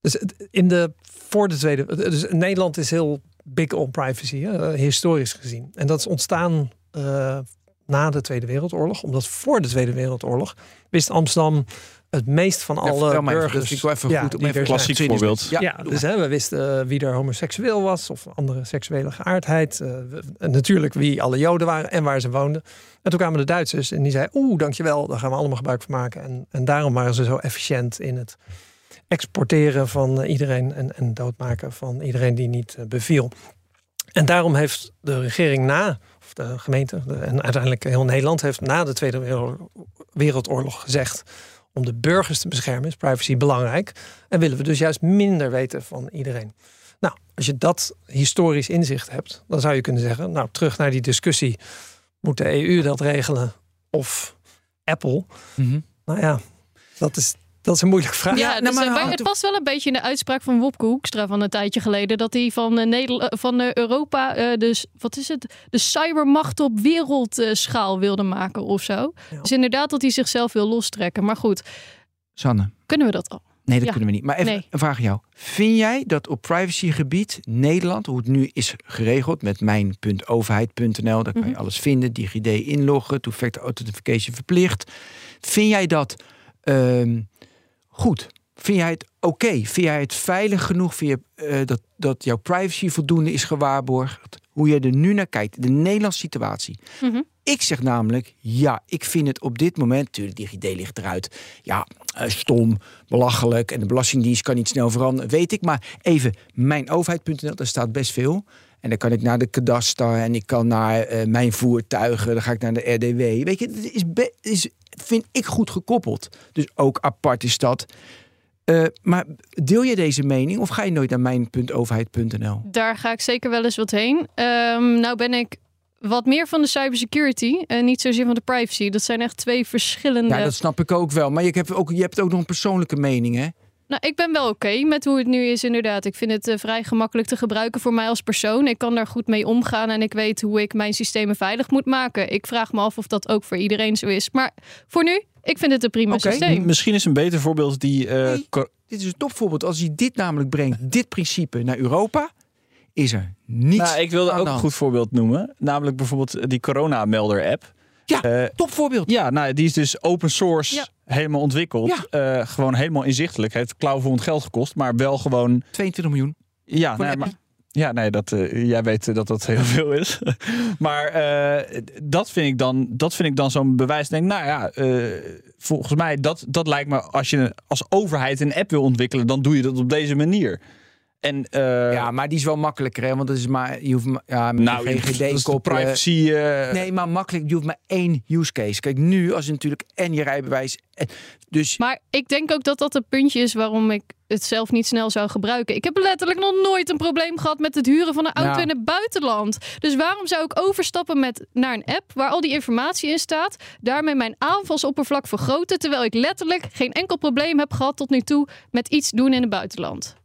dus in de, voor de Tweede... Dus Nederland is heel big on privacy, hè, historisch gezien. En dat is ontstaan eh, na de Tweede Wereldoorlog. Omdat voor de Tweede Wereldoorlog wist Amsterdam het meest van Ja, alle even, burgers. dat vind ik wel even ja, goed om die even zijn. Klassiek voorbeeld. Ja, dus hè, we wisten eh, wie er homoseksueel was of andere seksuele geaardheid. Eh, we- natuurlijk wie alle Joden waren en waar ze woonden. En toen kwamen de Duitsers en die zeiden, oeh, dankjewel, daar gaan we allemaal gebruik van maken. En, en daarom waren ze zo efficiënt in het exporteren van eh, iedereen en, en doodmaken van iedereen die niet eh, beviel. En daarom heeft de regering na, of de gemeente, de- en uiteindelijk heel Nederland, heeft na de Tweede Wereld- Wereldoorlog gezegd: om de burgers te beschermen is privacy belangrijk. En willen we dus juist minder weten van iedereen. Nou, als je dat historisch inzicht hebt, dan zou je kunnen zeggen: Nou, terug naar die discussie. Moet de EU dat regelen of Apple? Mhm. Nou ja, dat is, dat is een moeilijke vraag. Ja, nou, dus, maar eh, het past wel een beetje in de uitspraak van Wopke Hoekstra van een tijdje geleden. Dat hij van, eh, Nederla- eh, van eh, Europa eh, dus, wat is het, de cybermacht op wereldschaal wilde maken of zo. Ja. Dus inderdaad dat hij zichzelf wil lostrekken. Maar goed, Sanne. kunnen we dat al? Nee, dat Ja. kunnen we niet. Maar even Nee. een vraag aan jou. Vind jij dat op privacygebied Nederland, hoe het nu is geregeld met mijn.overheid.nl, daar kan je Mhm. alles vinden, DigiD inloggen, two-factor authentication verplicht. Vind jij dat ehm, goed? Vind jij het oké? Vind jij het veilig genoeg? Vind je eh, dat, dat jouw privacy voldoende is gewaarborgd? Hoe je er nu naar kijkt, de Nederlandse situatie. Mhm. Ik zeg namelijk, ja, ik vind het op dit moment, natuurlijk, DigiD ligt eruit. Ja, eh, stom, belachelijk en de Belastingdienst kan niet snel veranderen, weet ik. Maar even, mijnoverheid.nl, daar staat best veel. En dan kan ik naar de kadaster en ik kan naar eh, mijn voertuigen, dan ga ik naar de RDW. Weet je, het is, is, vind ik goed gekoppeld. Dus ook apart is dat. Eh, maar deel je deze mening of ga je nooit naar mijn.overheid.nl? Daar ga ik zeker wel eens wat heen. Ehm, nou ben ik wat meer van de cybersecurity en niet zozeer van de privacy. Dat zijn echt twee verschillende... Ja, dat snap ik ook wel. Maar je hebt ook, je hebt ook nog een persoonlijke mening, hè? Nou, ik ben wel oké met hoe het nu is, inderdaad. Ik vind het eh, vrij gemakkelijk te gebruiken voor mij als persoon. Ik kan daar goed mee omgaan en ik weet hoe ik mijn systemen veilig moet maken. Ik vraag me af of dat ook voor iedereen zo is. Maar voor nu, ik vind het een prima Oké. systeem. Misschien is een beter voorbeeld die... eh, Nee. Dit is een topvoorbeeld. Als je dit namelijk brengt, dit principe naar Europa, is er niets. nou, ik wilde aan ook een goed voorbeeld noemen. Namelijk bijvoorbeeld die corona-melder-app. Ja, Eh, topvoorbeeld. Ja, nou, die is dus open source Ja. helemaal ontwikkeld. Eh, gewoon helemaal inzichtelijk. Heeft klauwvol geld gekost, maar wel gewoon... 22 miljoen. Ja, nee, maar, ja nee, dat, eh, jij weet dat dat heel veel is. maar dat vind ik dan, dat vind ik dan zo'n bewijs. Denk, nou ja, volgens mij, dat, dat lijkt me... Als je als overheid een app wil ontwikkelen, dan doe je dat op deze manier. En, eh, Ja, maar die is wel makkelijker, hè? Want dat is maar, je hoeft maar, ja, met nou, koppelen. privacy... eh, Nee, maar makkelijk. Je hoeft maar één use case. Kijk, nu als je natuurlijk en je rijbewijs. en- Dus Maar ik denk ook dat dat een puntje is waarom ik het zelf niet snel zou gebruiken. Ik heb letterlijk nog nooit een probleem gehad met het huren van een auto Ja. in het buitenland. Dus waarom zou ik overstappen met, naar een app waar al die informatie in staat, daarmee mijn aanvalsoppervlak vergroten, terwijl ik letterlijk geen enkel probleem heb gehad tot nu toe met iets doen in het buitenland.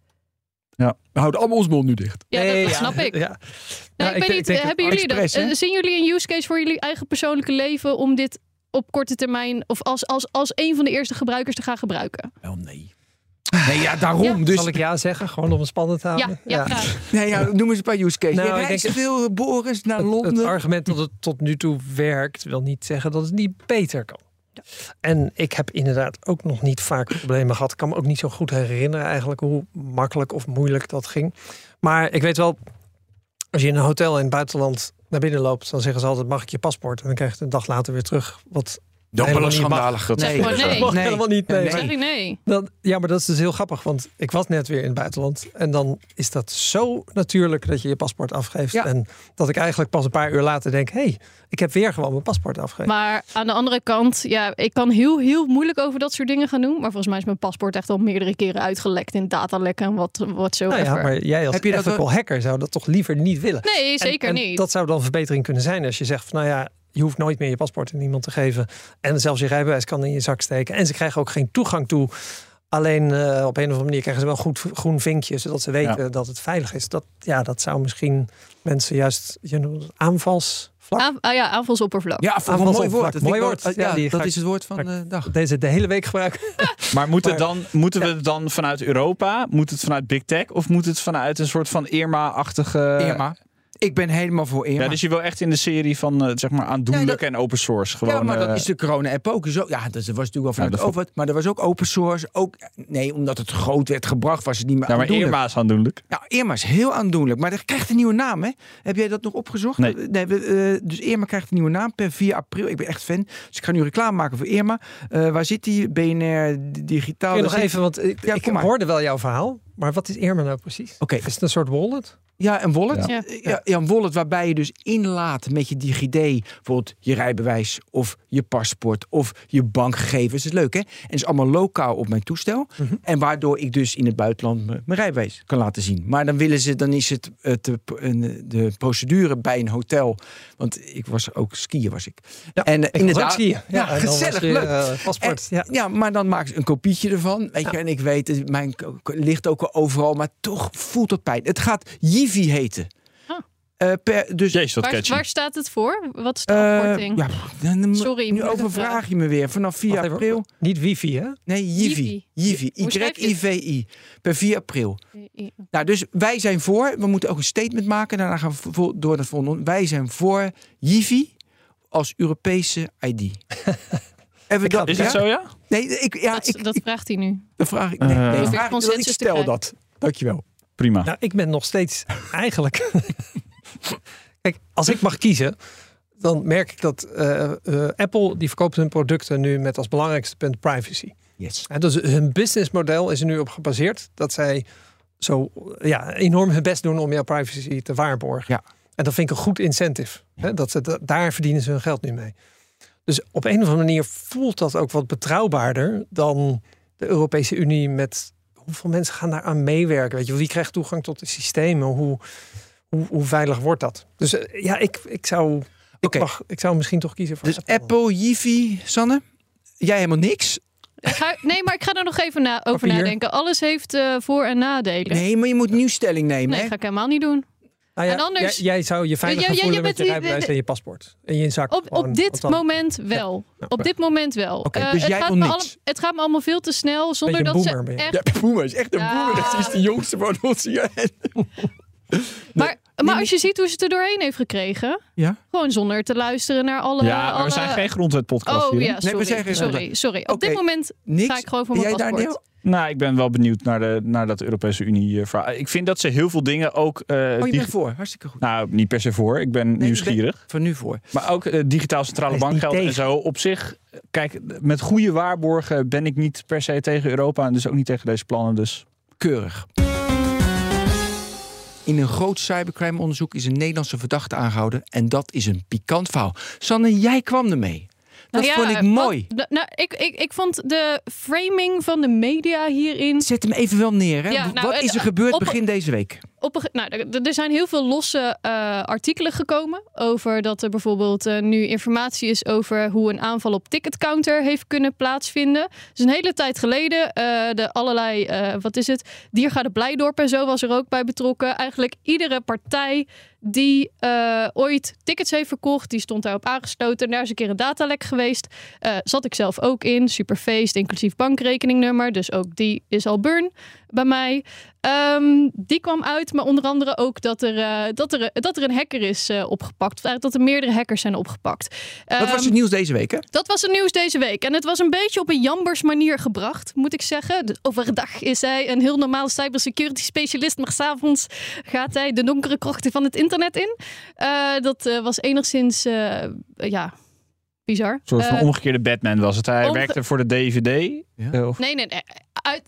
We houden allemaal ons mond nu dicht. Ja, Nee, dat, dat ja. snap ik. Ja. Nee, Ja, ik ik weet denk- niet, ik eh, hebben jullie dat? AliExpress, hè? eh, zien jullie een use case voor jullie eigen persoonlijke leven om dit op korte termijn of als, als, als een van de eerste gebruikers te gaan gebruiken? Wel nee. Nee, ja, daarom. Ja. Dus Zal ik ja zeggen? Gewoon om het spannend te Ja, houden? ja, graag. nee, ja, noem eens een paar use cases. Nou, je ik reist denk- veel, Boris, naar Het, het Londen. argument dat het tot nu toe werkt, wil niet zeggen dat het niet beter kan. En ik heb inderdaad ook nog niet vaak problemen gehad. Ik kan me ook niet zo goed herinneren eigenlijk hoe makkelijk of moeilijk dat ging. Maar ik weet wel, als je in een hotel in het buitenland naar binnen loopt, dan zeggen ze altijd: mag ik je paspoort? En dan krijg je het een dag later weer terug. Wat Dat helemaal is schandalig. Dat Zeg maar nee. mag helemaal niet. Nee. Nee. Zeg ik nee. Dan, ja, maar dat is dus heel grappig, want ik was net weer in het buitenland. En dan is dat zo natuurlijk dat je je paspoort afgeeft. Ja. En dat ik eigenlijk pas een paar uur later denk... hé, hey, ik heb weer gewoon mijn paspoort afgegeven. Maar aan de andere kant, ja, ik kan heel, heel moeilijk over dat soort dingen gaan doen. Maar volgens mij is mijn paspoort echt al meerdere keren uitgelekt in datalekken en wat, wat zo. nou ja, maar jij als Heb je dat ethical hacker zou dat toch liever niet willen? Nee, zeker En- en niet. Dat zou dan verbetering kunnen zijn als je zegt van nou ja, je hoeft nooit meer je paspoort aan iemand te geven. En zelfs je rijbewijs kan in je zak steken. En ze krijgen ook geen toegang toe. Alleen eh, op een of andere manier krijgen ze wel een goed groen vinkje, zodat ze weten dat het veilig is. Dat, ja, dat zou misschien mensen juist je noemt het aanvalsvlak. Aan, ah ja, aanvalsoppervlak. Ja, voor een mooi woord. Dat Mooi woord. Ja, dat is het woord van de dag. Deze de hele week gebruiken. Maar moet het dan, moeten we het dan vanuit Europa? Moet het vanuit Big Tech? Of moet het vanuit een soort van Irma-achtige... Irma. Ik ben helemaal voor Irma. Ja, dus je wil echt in de serie van eh, zeg maar aandoenlijk Ja, en open source. Gewoon, ja, maar dat eh, is de corona-app ook. Zo, ja, dat was natuurlijk wel Ja, vanuit dat de overheid. Maar er was ook open source. Ook, nee, omdat het groot werd gebracht, was het niet meer nou, maar aandoenlijk. Irma is aandoenlijk. Ja, Irma is heel aandoenlijk. Maar er krijgt een nieuwe naam, hè? Heb jij dat nog opgezocht? Nee. we, eh, dus Irma krijgt een nieuwe naam per 4 april. Ik ben echt fan. Dus ik ga nu reclame maken voor Irma. Eh, waar zit die? BNR Digitaal. Kun je Daar nog zit- even, want ik, Ja, ik maar. hoorde wel jouw verhaal. Maar wat is Irma nou precies? Oké, Is het een soort wallet? Ja, een wallet. Ja. Ja. Ja, een wallet waarbij je dus inlaat met je DigiD, bijvoorbeeld je rijbewijs of je paspoort of je bankgegevens. Dat is leuk, hè? En is allemaal lokaal op mijn toestel. Mhm. En waardoor ik dus in het buitenland mijn mijn rijbewijs kan laten zien. Maar dan willen ze, dan is het, het de, de procedure bij een hotel. Want ik was ook skiën, was ik. Ja, en eh, Ik ook inderdaad, skiën. Ja, was gezellig, je, leuk. eh, paspoort. En- ja. ja, maar dan maken ze een kopietje ervan. Weet je, Ja. en ik weet, het, mijn ligt ook al overal, maar toch voelt het pijn. Het gaat Jivi heten. Ah. Eh, per, dus Jezus, wat Waar, waar staat het voor? Wat is de eh, afkorting? ja, dan- dan- Sorry, nu overvraag je me weer. Vanaf 4 Wacht even. april. Niet wifi, hè? Nee, Jivi. Het? Y-I-V-I. Per 4 april. Nou, dus wij zijn voor. We moeten ook een statement maken. Daarna gaan we vo- door naar het volgende. Wij zijn voor Jivi als Europese ID. Even dat, Is ja? het zo, ja? Nee, ik, ja, dat, ik, dat vraagt hij nu. dan vraag ik. Nee, vraag ik, dat ik stel dat. Dankjewel. Prima. Nou, ik ben nog steeds eigenlijk. Kijk, als ik mag kiezen, dan merk ik dat eh, eh, Apple die verkoopt hun producten nu met als belangrijkste punt privacy. Yes. En dus hun businessmodel is er nu op gebaseerd dat zij zo ja, enorm hun best doen om jouw privacy te waarborgen. Ja. En dat vind ik een goed incentive. Hè? Dat ze, da- daar verdienen ze hun geld nu mee. Dus op een of andere manier voelt dat ook wat betrouwbaarder dan de Europese Unie met hoeveel mensen gaan daar aan meewerken? Weet je, wie krijgt toegang tot de systemen? Hoe, hoe, hoe veilig wordt dat? Dus eh, ja, ik, ik, zou, ik, mag, ik zou misschien toch kiezen voor Dus Apple, Yifi, Sanne? Jij helemaal niks? Ga, nee, maar ik ga er nog even na, over Papier. nadenken. Alles heeft eh, voor- en nadelen. Nee, Nee, maar je moet nieuw stelling nemen. hè? ga ik helemaal niet doen. Nou ja, En anders- jij, jij zou je veilig Ja, voelen je met je rijbewijs en je paspoort. En je zak. Op, op dit moment wel. Ja, Op dit moment wel. Het, jij gaat me niks. alle- het gaat me allemaal veel te snel zonder dat boomer ben ze je. echt. Ja, Boemer is echt een Ja. boemer. Het is de jongste van ons hier. Maar, maar als je ziet hoe ze het er doorheen heeft gekregen, Ja? gewoon zonder te luisteren naar alle. Ja, maar alle... we zijn geen grondwetpodcast Oh hier. ja, we sorry. zijn geen sorry, sorry. Op dit moment Niks? ga ik gewoon voor mijn Jij, paspoort. Nou, ik ben wel benieuwd naar, de, naar dat Europese Unie eh, verhaal. Ik vind dat ze heel veel dingen ook... eh, Oh, je bent voor. Hartstikke goed. Nou, niet per se voor. Ik ben Nee, nieuwsgierig. ik ben Van nu voor. Maar ook eh, digitaal centrale bankgeld en zo. Op zich, kijk, met goede waarborgen ben ik niet per se tegen Europa. En dus ook niet tegen deze plannen. Dus Keurig. In een groot cybercrime-onderzoek is een Nederlandse verdachte aangehouden. En dat is een pikant verhaal. Sanne, jij kwam ermee. Dat Nou ja, vond ik mooi. wat- nou, ik, ik, ik vond de framing van de media hierin Zet hem even wel neer. Hè? Ja, nou, Wat is er gebeurd op- begin deze week? Op nou, er- zijn heel veel losse eh, artikelen gekomen over dat er bijvoorbeeld eh, nu informatie is over hoe een aanval op ticketcounter heeft kunnen plaatsvinden. Dus een hele tijd geleden, eh, de allerlei, wat is het, Diergaarde Blijdorp en zo was er ook bij betrokken. Eigenlijk iedere partij die ooit tickets heeft verkocht, die stond daarop aangesloten. En daar is een keer een datalek geweest. Zat ik zelf ook in, superfeest, inclusief bankrekeningnummer. Dus ook die is al burn bij mij. Ehm, die kwam uit, maar onder andere ook dat er, eh, dat er, dat er een hacker is eh, opgepakt. Of eigenlijk dat er meerdere hackers zijn opgepakt. Dat was Ehm, het nieuws deze week, hè? dat was het nieuws deze week. En het was een beetje op een jambers manier gebracht, moet ik zeggen. Overdag is hij een heel normale cybersecurity specialist, maar s'avonds gaat hij de donkere krochten van het internet in. Eh, dat eh, was enigszins, eh, ja, bizar. een soort van omgekeerde Batman was het. Hij werkte voor de DVD. Ja. Nee, nee, nee. Uit,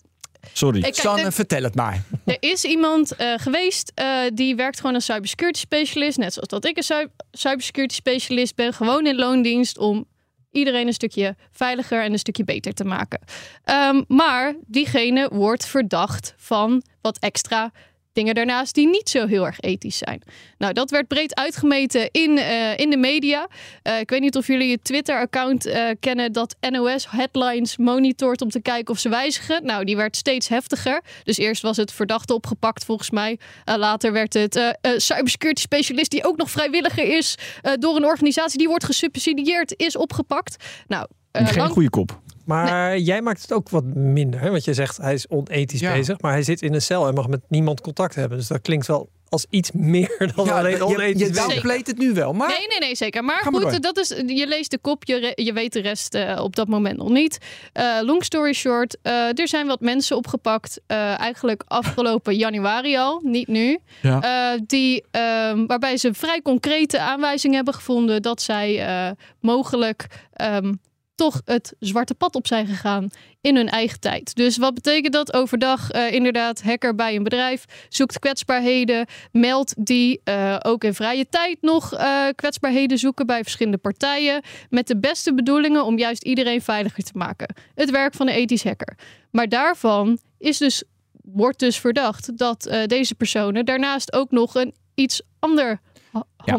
sorry. ik, kijk, Sanne, er- vertel het maar. Er is iemand eh, geweest eh, die werkt gewoon als cybersecurity specialist. Net zoals dat ik een cy- cybersecurity specialist ben. Gewoon in loondienst om iedereen een stukje veiliger en een stukje beter te maken. Ehm, maar diegene wordt verdacht van wat extra dingen daarnaast die niet zo heel erg ethisch zijn. Nou, dat werd breed uitgemeten in, eh, in de media. Eh, ik weet niet of jullie het Twitter-account eh, kennen dat NOS headlines monitort om te kijken of ze wijzigen. Nou, die werd steeds heftiger. Dus eerst was het verdachte opgepakt volgens mij. Later werd het cybersecurity specialist die ook nog vrijwilliger is door een organisatie die wordt gesubsidieerd is opgepakt. Nou, eh, Geen lang- goede kop. Maar jij maakt het ook wat minder. Hè? Want je zegt hij is onethisch Ja. bezig. Maar hij zit in een cel en mag met niemand contact hebben. Dus dat klinkt wel als iets meer dan Ja, alleen je, onethisch je bezig. downplayt het nu wel, maar... Nee, nee, nee, zeker. Maar goed, dat is, je leest de kop, je, je weet de rest eh, op dat moment nog niet. Eh, long story short, eh, er zijn wat mensen opgepakt, eh, eigenlijk afgelopen januari al, niet nu. Ja. Eh, die, ehm, waarbij ze vrij concrete aanwijzingen hebben gevonden dat zij eh, mogelijk ehm, toch het zwarte pad op zijn gegaan in hun eigen tijd. Dus wat betekent dat? Overdag eh, inderdaad hacker bij een bedrijf, zoekt kwetsbaarheden, meldt die eh, ook in vrije tijd nog eh, kwetsbaarheden zoeken bij verschillende partijen met de beste bedoelingen om juist iedereen veiliger te maken. Het werk van een ethisch hacker. Maar daarvan is dus, wordt dus verdacht dat deze personen daarnaast ook nog een iets ander ha- Ja.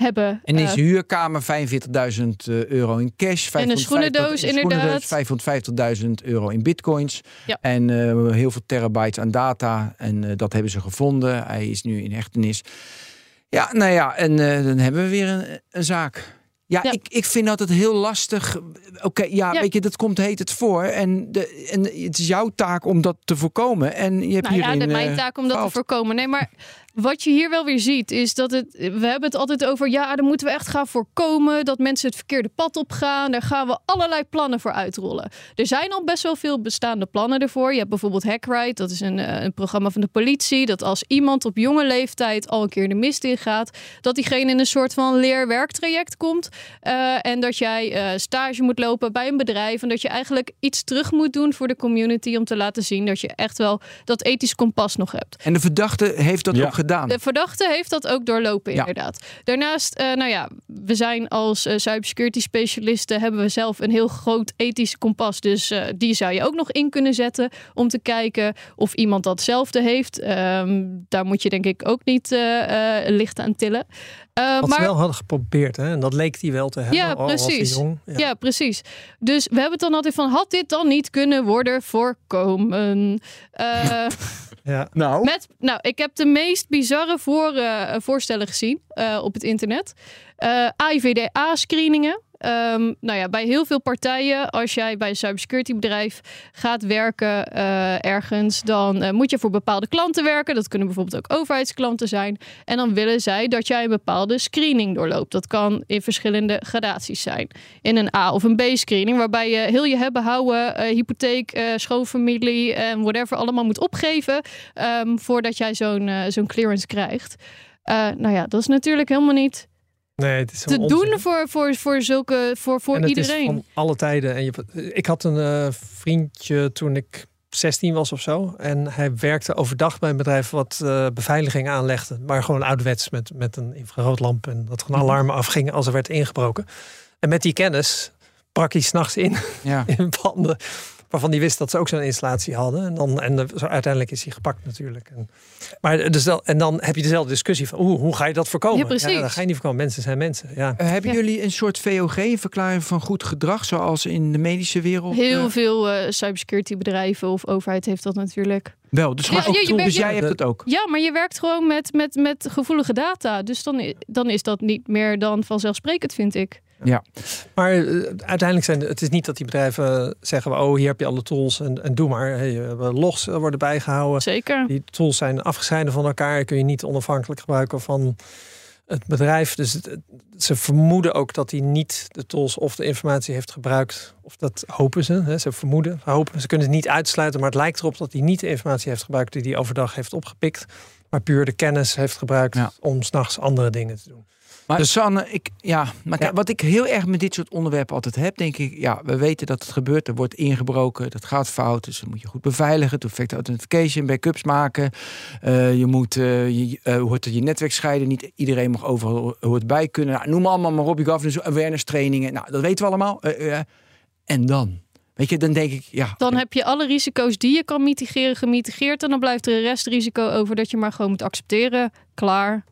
Hebben. En in eh, huurkamer 45.000 eh, euro in cash. En een schoenendoos, 550 inderdaad. 550.000 euro in bitcoins. Ja. En eh, heel veel terabytes aan data. En dat hebben ze gevonden. Hij is nu in hechtenis. Ja, nou ja, en dan hebben we weer een, een zaak. Ja, Ja. Ik, ik vind dat het heel lastig. Oké, ja, Ja. weet je, dat komt heet het voor. En, de, en het is jouw taak om dat te voorkomen. En je hebt nou ja, hierin... de, mijn taak om dat te voorkomen. Nee, maar wat je hier wel weer ziet, is dat het. We hebben het altijd over. Ja, dan moeten we echt gaan voorkomen dat mensen het verkeerde pad op gaan. Daar gaan we allerlei plannen voor uitrollen. Er zijn al best wel veel bestaande plannen ervoor. Je hebt bijvoorbeeld Hackride, dat is een, eh, een programma van de politie. Dat als iemand op jonge leeftijd al een keer de mist ingaat, dat diegene in een soort van leer-werktraject komt. eh, en dat jij eh, stage moet lopen bij een bedrijf. En dat je eigenlijk iets terug moet doen voor de community om te laten zien dat je echt wel dat ethisch kompas nog hebt. En de verdachte heeft dat Ja. ook gedaan. De verdachte heeft dat ook doorlopen, Ja. inderdaad. Daarnaast, eh, nou ja, we zijn als eh, cybersecurity specialisten... hebben we zelf een heel groot ethisch kompas. Dus eh, die zou je ook nog in kunnen zetten... om te kijken of iemand datzelfde heeft. Ehm, daar moet je denk ik ook niet eh, eh, licht aan tillen. Wat maar ze wel hadden geprobeerd, hè? en dat leek hij wel te hebben. Ja, precies. jong. Ja. Ja. precies. Dus we hebben het dan altijd van... had dit dan niet kunnen worden voorkomen? Eh, Ja. Nou, Met, nou, ik heb de meest bizarre voor, eh, voorstellen gezien eh, op het internet. Eh AIVDA-screeningen. Ehm, nou ja, bij heel veel partijen, als jij bij een cybersecurity bedrijf gaat werken eh, ergens, dan eh, moet je voor bepaalde klanten werken. Dat kunnen bijvoorbeeld ook overheidsklanten zijn. En dan willen zij dat jij een bepaalde screening doorloopt. Dat kan in verschillende gradaties zijn. In een A of een B-screening, waarbij je heel je hebben houden, eh, hypotheek, schoonfamilie en whatever allemaal moet opgeven ehm, voordat jij zo'n zo'n clearance krijgt. Nou ja, dat is natuurlijk helemaal niet Nee, het is te doen voor, voor, voor zulke voor, voor en het iedereen. is van alle tijden. En je, ik had een eh, vriendje toen ik 16 was of zo. En hij werkte overdag bij een bedrijf wat eh, beveiliging aanlegde. Maar gewoon ouderwets met, met een infraroodlamp. En dat gewoon alarmen afgingen als er werd ingebroken. En met die kennis brak hij s'nachts in, Ja. in panden. Waarvan hij wist dat ze ook zo'n installatie hadden. En, dan, en eh, zo uiteindelijk is hij gepakt natuurlijk. En, maar dus dan, en dan heb je dezelfde discussie van hoe, hoe ga je dat voorkomen? Ja, precies. dat ga je niet voorkomen. Mensen zijn mensen. Ja. Eh, hebben Ja. jullie een soort VOG, een verklaring van goed gedrag, zoals in de medische wereld? Heel eh, veel eh, cybersecurity bedrijven of overheid heeft dat natuurlijk. wel, dus, Ja, je- je toe, dus jij hebt het ook. Ja, maar je werkt gewoon met, met, met gevoelige data. Dus dan, dan is dat niet meer dan vanzelfsprekend, vind ik. Maar eh, uiteindelijk zijn het is niet dat die bedrijven zeggen: oh, hier heb je alle tools en, en doe maar. Hey, eh, logs worden bijgehouden. Zeker. Die tools zijn afgescheiden van elkaar. Kun je niet onafhankelijk gebruiken van het bedrijf. Dus het- ze vermoeden ook dat hij niet de tools of de informatie heeft gebruikt. Of dat hopen ze. Hè. Ze vermoeden, hopen. Ze kunnen het niet uitsluiten, maar het lijkt erop dat hij niet de informatie heeft gebruikt die hij overdag heeft opgepikt. Maar puur de kennis heeft gebruikt Ja. om s'nachts andere dingen te doen. Maar Sanne, ik, ja, maar Ja. wat ik heel erg met dit soort onderwerpen altijd heb, denk ik, ja, we weten dat het gebeurt, er wordt ingebroken, dat gaat fout, dus dan moet je goed beveiligen, two-factor authentication, backups maken, Eh, je moet eh, je, hoe heet het, je netwerk scheiden, niet iedereen mag overal hoort bij kunnen. Nou, noem allemaal maar op, je governance awareness trainingen, nou, dat weten we allemaal. Eh, eh, en dan? Weet je, dan denk ik, ja, Dan heb je alle risico's die je kan mitigeren gemitigeerd. En dan blijft er een restrisico over dat je maar gewoon moet accepteren. Klaar.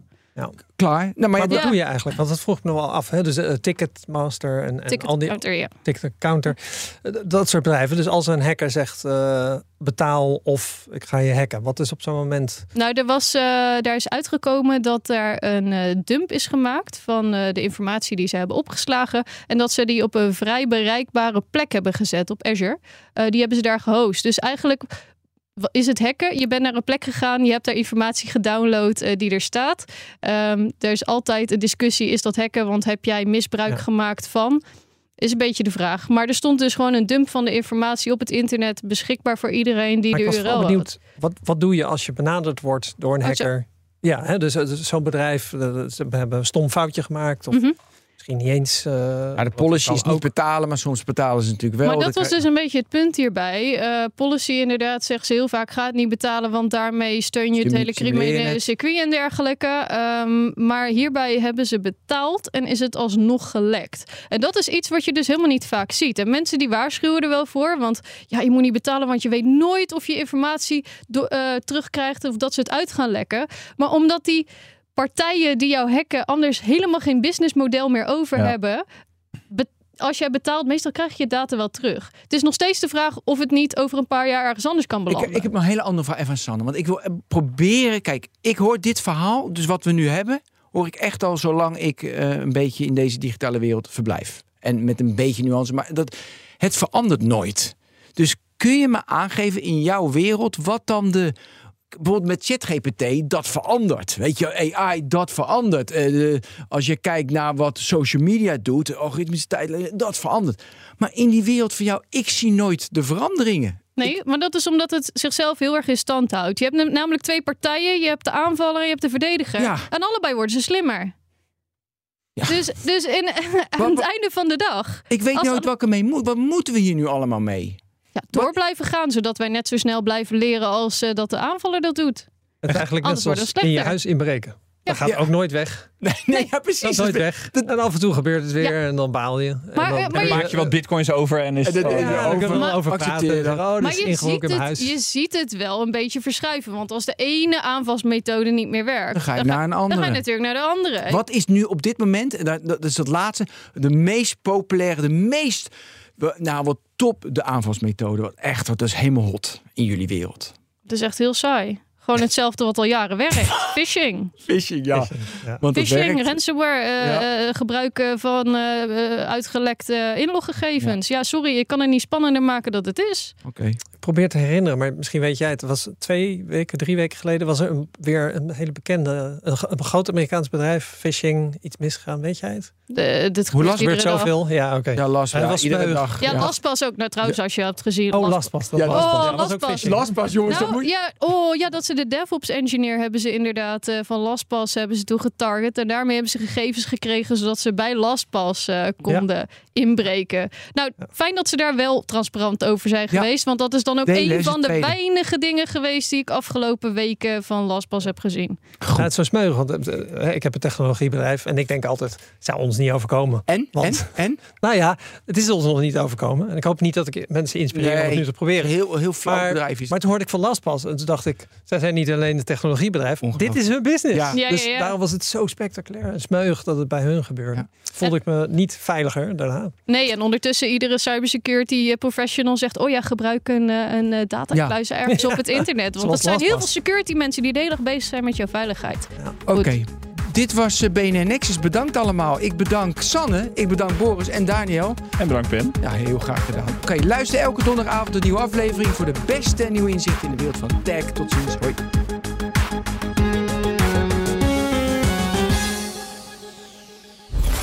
Klaar. Nou, maar Maar ja, wat Ja. doe je eigenlijk? Want dat vroeg ik me wel af. Hè? Dus eh, Ticketmaster en, en Ticket al die counter, ja. Ticket Counter. eh, Dat soort bedrijven. Dus als een hacker zegt eh, betaal of ik ga je hacken. Wat is op zo'n moment? Nou, er was, eh, daar is uitgekomen dat er een eh, dump is gemaakt van eh, de informatie die ze hebben opgeslagen. En dat ze die op een vrij bereikbare plek hebben gezet op Azure. Eh, die hebben ze daar gehost. Dus eigenlijk is het hacken. Je bent naar een plek gegaan, je hebt daar informatie gedownload eh, die er staat. Ehm, er is altijd een discussie, is dat hacken? Want heb jij misbruik Ja. gemaakt van? Is een beetje de vraag. Maar er stond dus gewoon een dump van de informatie op het internet beschikbaar voor iedereen die Maar ik de was URL benieuwd. Wat, wat doe je als je benaderd wordt door een hacker? Ja, hè, dus, eh, dus zo'n bedrijf, eh, ze hebben een stom foutje gemaakt. Of Mhm. Misschien niet eens. eh, ja, de policy is niet ook. betalen, maar soms betalen ze natuurlijk wel. Maar dat was dus een beetje het punt hierbij. Eh, policy inderdaad zegt ze heel vaak... ga het niet betalen, want daarmee steun je het hele criminele circuit en dergelijke. Ehm, maar hierbij hebben ze betaald en is het alsnog gelekt. En dat is iets wat je dus helemaal niet vaak ziet. En mensen die waarschuwen er wel voor. Want ja, je moet niet betalen, want je weet nooit of je informatie eh, terugkrijgt... of dat ze het uit gaan lekken. Maar omdat die partijen die jou hacken... anders helemaal geen businessmodel meer over Ja. hebben... be- als jij betaalt, meestal krijg je je data wel terug. Het is nog steeds de vraag of het niet over een paar jaar ergens anders kan Ik, belanden. ik heb een hele andere vraag even aan Sanne. Want ik wil eh, proberen. Kijk, ik hoor dit verhaal, dus wat we nu hebben, hoor ik echt al zolang ik eh, een beetje in deze digitale wereld verblijf. En met een beetje nuance, maar dat, het verandert nooit. Dus kun je me aangeven in jouw wereld wat dan de bijvoorbeeld met ChatGPT, dat verandert. Weet je, AI, dat verandert. Eh, als je kijkt naar wat social media doet, algoritmische tijdlijn, dat verandert. Maar in die wereld van jou, ik zie nooit de veranderingen. Nee, maar dat is omdat het zichzelf heel erg in stand houdt. Je hebt nam- namelijk twee partijen. Je hebt de aanvaller en je hebt de verdediger. Ja. En allebei worden ze slimmer. Ja. Dus, dus in, aan het einde van de dag Ik weet Als nooit wat ik ermee moet. Wat moeten we hier nu allemaal mee? Ja, door blijven gaan. Zodat wij net zo snel blijven leren als eh, dat de aanvaller dat doet. Het is eigenlijk net zoals in je huis inbreken. Dat gaat Ja. ook nooit weg. Nee, nee ja, Dat precies. is nooit weg. En af en toe gebeurt het weer en dan baal je. En Maar- dan, maar Dan je- maak je wat bitcoins over en is het dat- over. kunnen we wel over Accepteer praten. dat. Oh, dat Maar is je ziet, in mijn het, huis. je ziet het wel een beetje verschuiven. Want als de ene aanvalsmethode niet meer werkt, Dan ga je dan, naar een dan ga je andere. natuurlijk naar de andere. Wat is nu op dit moment, en dat, dat is het laatste, de meest populaire, de meest, nou wat top, de aanvalsmethode. Wat echt, dat is helemaal hot in jullie wereld. Het is echt heel saai. Gewoon hetzelfde wat al jaren werkt. Phishing. Phishing, ja. Ja. Want Phishing, werkt. ransomware, eh, Ja. eh, gebruiken van eh, uitgelekte inloggegevens. Ja. sorry, ik kan het niet spannender maken dat het is. Oké. Ik probeer te herinneren, maar misschien weet jij het. Het was twee weken, drie weken geleden was er een, weer een hele bekende, een, een groot Amerikaans bedrijf, phishing, iets misgegaan. Weet jij het? De, dit Hoe last Er dag. zoveel. Ja, oké. Ja, last ja, was iedere dag. Ja, LastPass ook. Nou, trouwens, als je hebt gezien. Oh, Last- lastpas. Dat Ja, was lastpas. Oh, Ja, dat was ook lastpas. phishing. Lastpas, jongens, dat Nou, moet ja, oh, ja, dat ze de DevOps engineer hebben ze inderdaad eh, van LastPass hebben ze toen getarget. En daarmee hebben ze gegevens gekregen zodat ze bij LastPass eh, konden inbreken. Nou, fijn dat ze daar wel transparant over zijn Ja. geweest. Want dat is dan ook Delen een van de tweede. weinige dingen geweest die ik afgelopen weken van LastPass heb gezien. Ja, het is zo smeuig, want eh, ik heb een technologiebedrijf en ik denk altijd, het zou ons niet overkomen. En? Want- En? En? Nou ja, het is ons nog niet overkomen. En ik hoop niet dat ik mensen inspireer om het nu te proberen. Heel, heel flauw Maar, bedrijf is maar toen hoorde ik van LastPass en toen dacht ik, zij zijn niet alleen een technologiebedrijf, dit is hun business. Ja. Ja, dus ja, ja. daarom was het zo spectaculair en smeuig dat het bij hun gebeurde. Ja. Voelde ik me niet veiliger daarna. Nee, en ondertussen iedere cybersecurity eh, professional zegt... oh ja, gebruik een, eh, een eh, datakluis ergens op het internet. Want dat zijn heel veel security mensen die de hele dag bezig zijn met jouw veiligheid. Oké. Dit was eh, BNN Nexus. Bedankt allemaal. Ik bedank Sanne, ik bedank Boris en Daniel. En bedankt Ben. Ja, heel graag gedaan. Oké, luister elke donderdagavond een nieuwe aflevering voor de beste en nieuwe inzichten in de wereld van tech. Tot ziens. Hoi.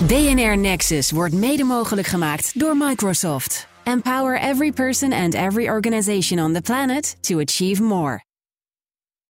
BNR Nexus wordt mede mogelijk gemaakt door Microsoft. Empower every person and every organization on the planet to achieve more.